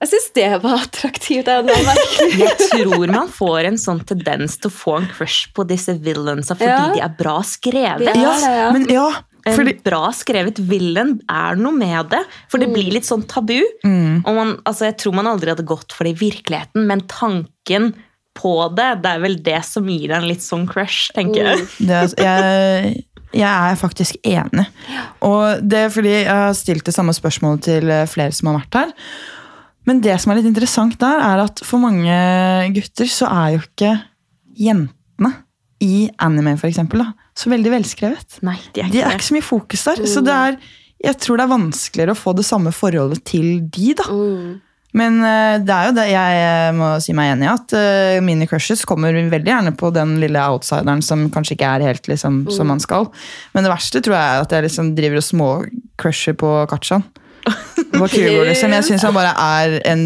Jeg syns det var attraktivt. (laughs) Jeg tror man får en sånn tendens til å få en crush på disse villainsa fordi Ja. de er bra skrevet. Ja, ja. Men ja, fordi bra skrevet villain er noe med det. For det blir litt sånn tabu. Og man, altså, jeg tror man aldri hadde gått for det i virkeligheten, men tanken på det, det er vel det som gir deg en litt sånn crush, tenker jeg. det, jeg, jeg er faktisk enig. Og det er fordi jeg har stilt det samme spørsmålet til eh, flere som har vært her. Men det som er litt interessant der, er at for mange gutter så er jo ikke jentene i anime for eksempel, da, så veldig velskrevet. Nei, de er ikke, ikke er ikke så mye fokus der. Så det er, jeg tror det er vanskeligere å få det samme forholdet til de, da. Mm. Men eh, det er jo det jeg eh, må si meg enig i, at eh, mine crushes kommer veldig gjerne på den lille outsideren som kanskje ikke er helt liksom, som man skal. Men det verste tror jeg er at jeg liksom driver og småcrusher på Kachan. (laughs) På Kygo, liksom. Jeg syns han bare er en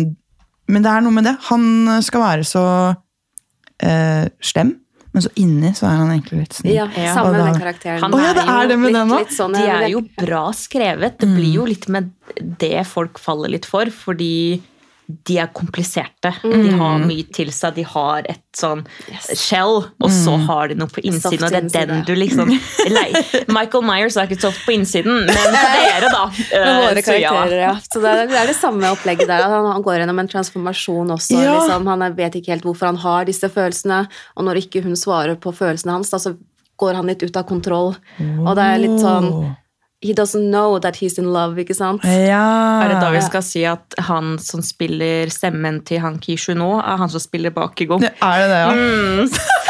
Men det er noe med det. Han skal være så uh, slem, men så inni så er han egentlig litt snill. Ja, sammen Samme med den karakteren. Han er, ja, det er det med litt, litt sånn, De er jo bra skrevet. Det blir jo litt med det folk faller litt for, fordi de er kompliserte. De har mye til seg. De har et sånn shell, og så har de noe på innsiden. Og det er innside. den du liksom (laughs) Nei, Michael Myers er ikke soft på innsiden, men for (laughs) dere, da. med eh, våre ja. karakterer, ja. Så det er, det samme opplegget der. Han, han går gjennom en transformasjon også. Ja. Liksom. Han vet ikke helt hvorfor han har disse følelsene, og når ikke hun svarer på følelsene hans, da, så går han litt ut av kontroll. Og det er litt sånn He doesn't know that he's in love, ikke sant? Ja. Er det da vi skal si at han som spiller stemmen til han Kishu nå, er han som spiller? Ja, Er det det, ja? (laughs)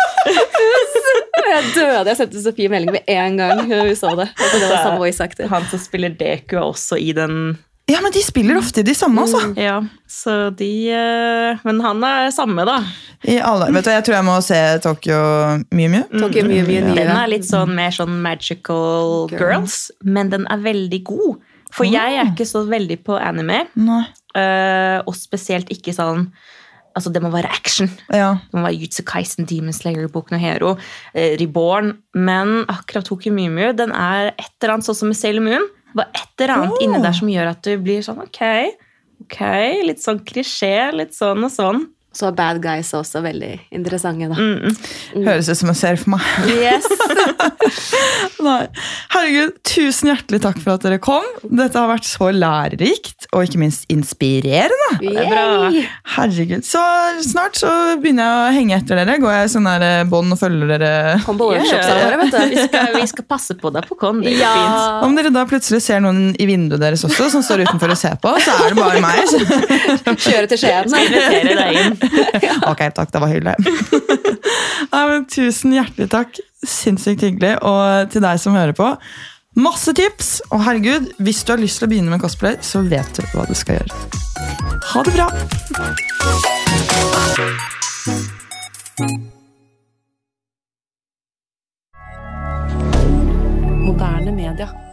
Jeg døde. Jeg sendte Sofie melding med en gang hun så det. Det var samme voice actor. Han som spiller Deku, er også i den Ja, men de spiller ofte de samme, altså. Ja, så de eh, Men han er samme, da. I alle, vet du, Jeg tror jeg må se Tokyo mye, mye. Tokyo mye, mye Den er litt sånn mer sånn magical girls, men den er veldig god. For jeg er ikke så veldig på anime, Nei. eh, og spesielt ikke sånn Altså, det må være action. Ja. Det må være Jutsu Kaisen, Demon Slayer, Boken og Hero, eh, Reborn. Men akkurat Tokyo Mew Mew, den er et eller annet sånn som med Sailor Moon. Det var et eller annet Oh. inni der som gjør at du blir sånn ok, ok, litt sånn klisjé, litt sånn og sånn. Så bad guys er også veldig interessante, da. Mm. Høres ut som en serie for meg. Yes! (laughs) Nei. Herregud, tusen hjertelig takk for at dere kom. Dette har vært så lærerikt, og ikke minst inspirerende. Er. Yay! Herregud, Så snart så begynner jeg å henge etter dere. Går jeg i sånn der eh, bånd og følger dere. Kom på yeah. våre, vet du. Vi skal, vi skal passe på deg på Con. Det går Ja. fint. Om dere da plutselig ser noen i vinduet deres også, som står utenfor og ser på, så er det bare meg. Kjøre til Skien. Invitere deg inn. (laughs) Ok, takk, det var hyggelig. (laughs) Nei, men tusen hjertelig takk. Sinnssykt hyggelig. Og til deg som hører på, masse tips! Og herregud, hvis du har lyst til å begynne med cosplay, så vet du hva du skal gjøre. Ha det bra! Moderne media.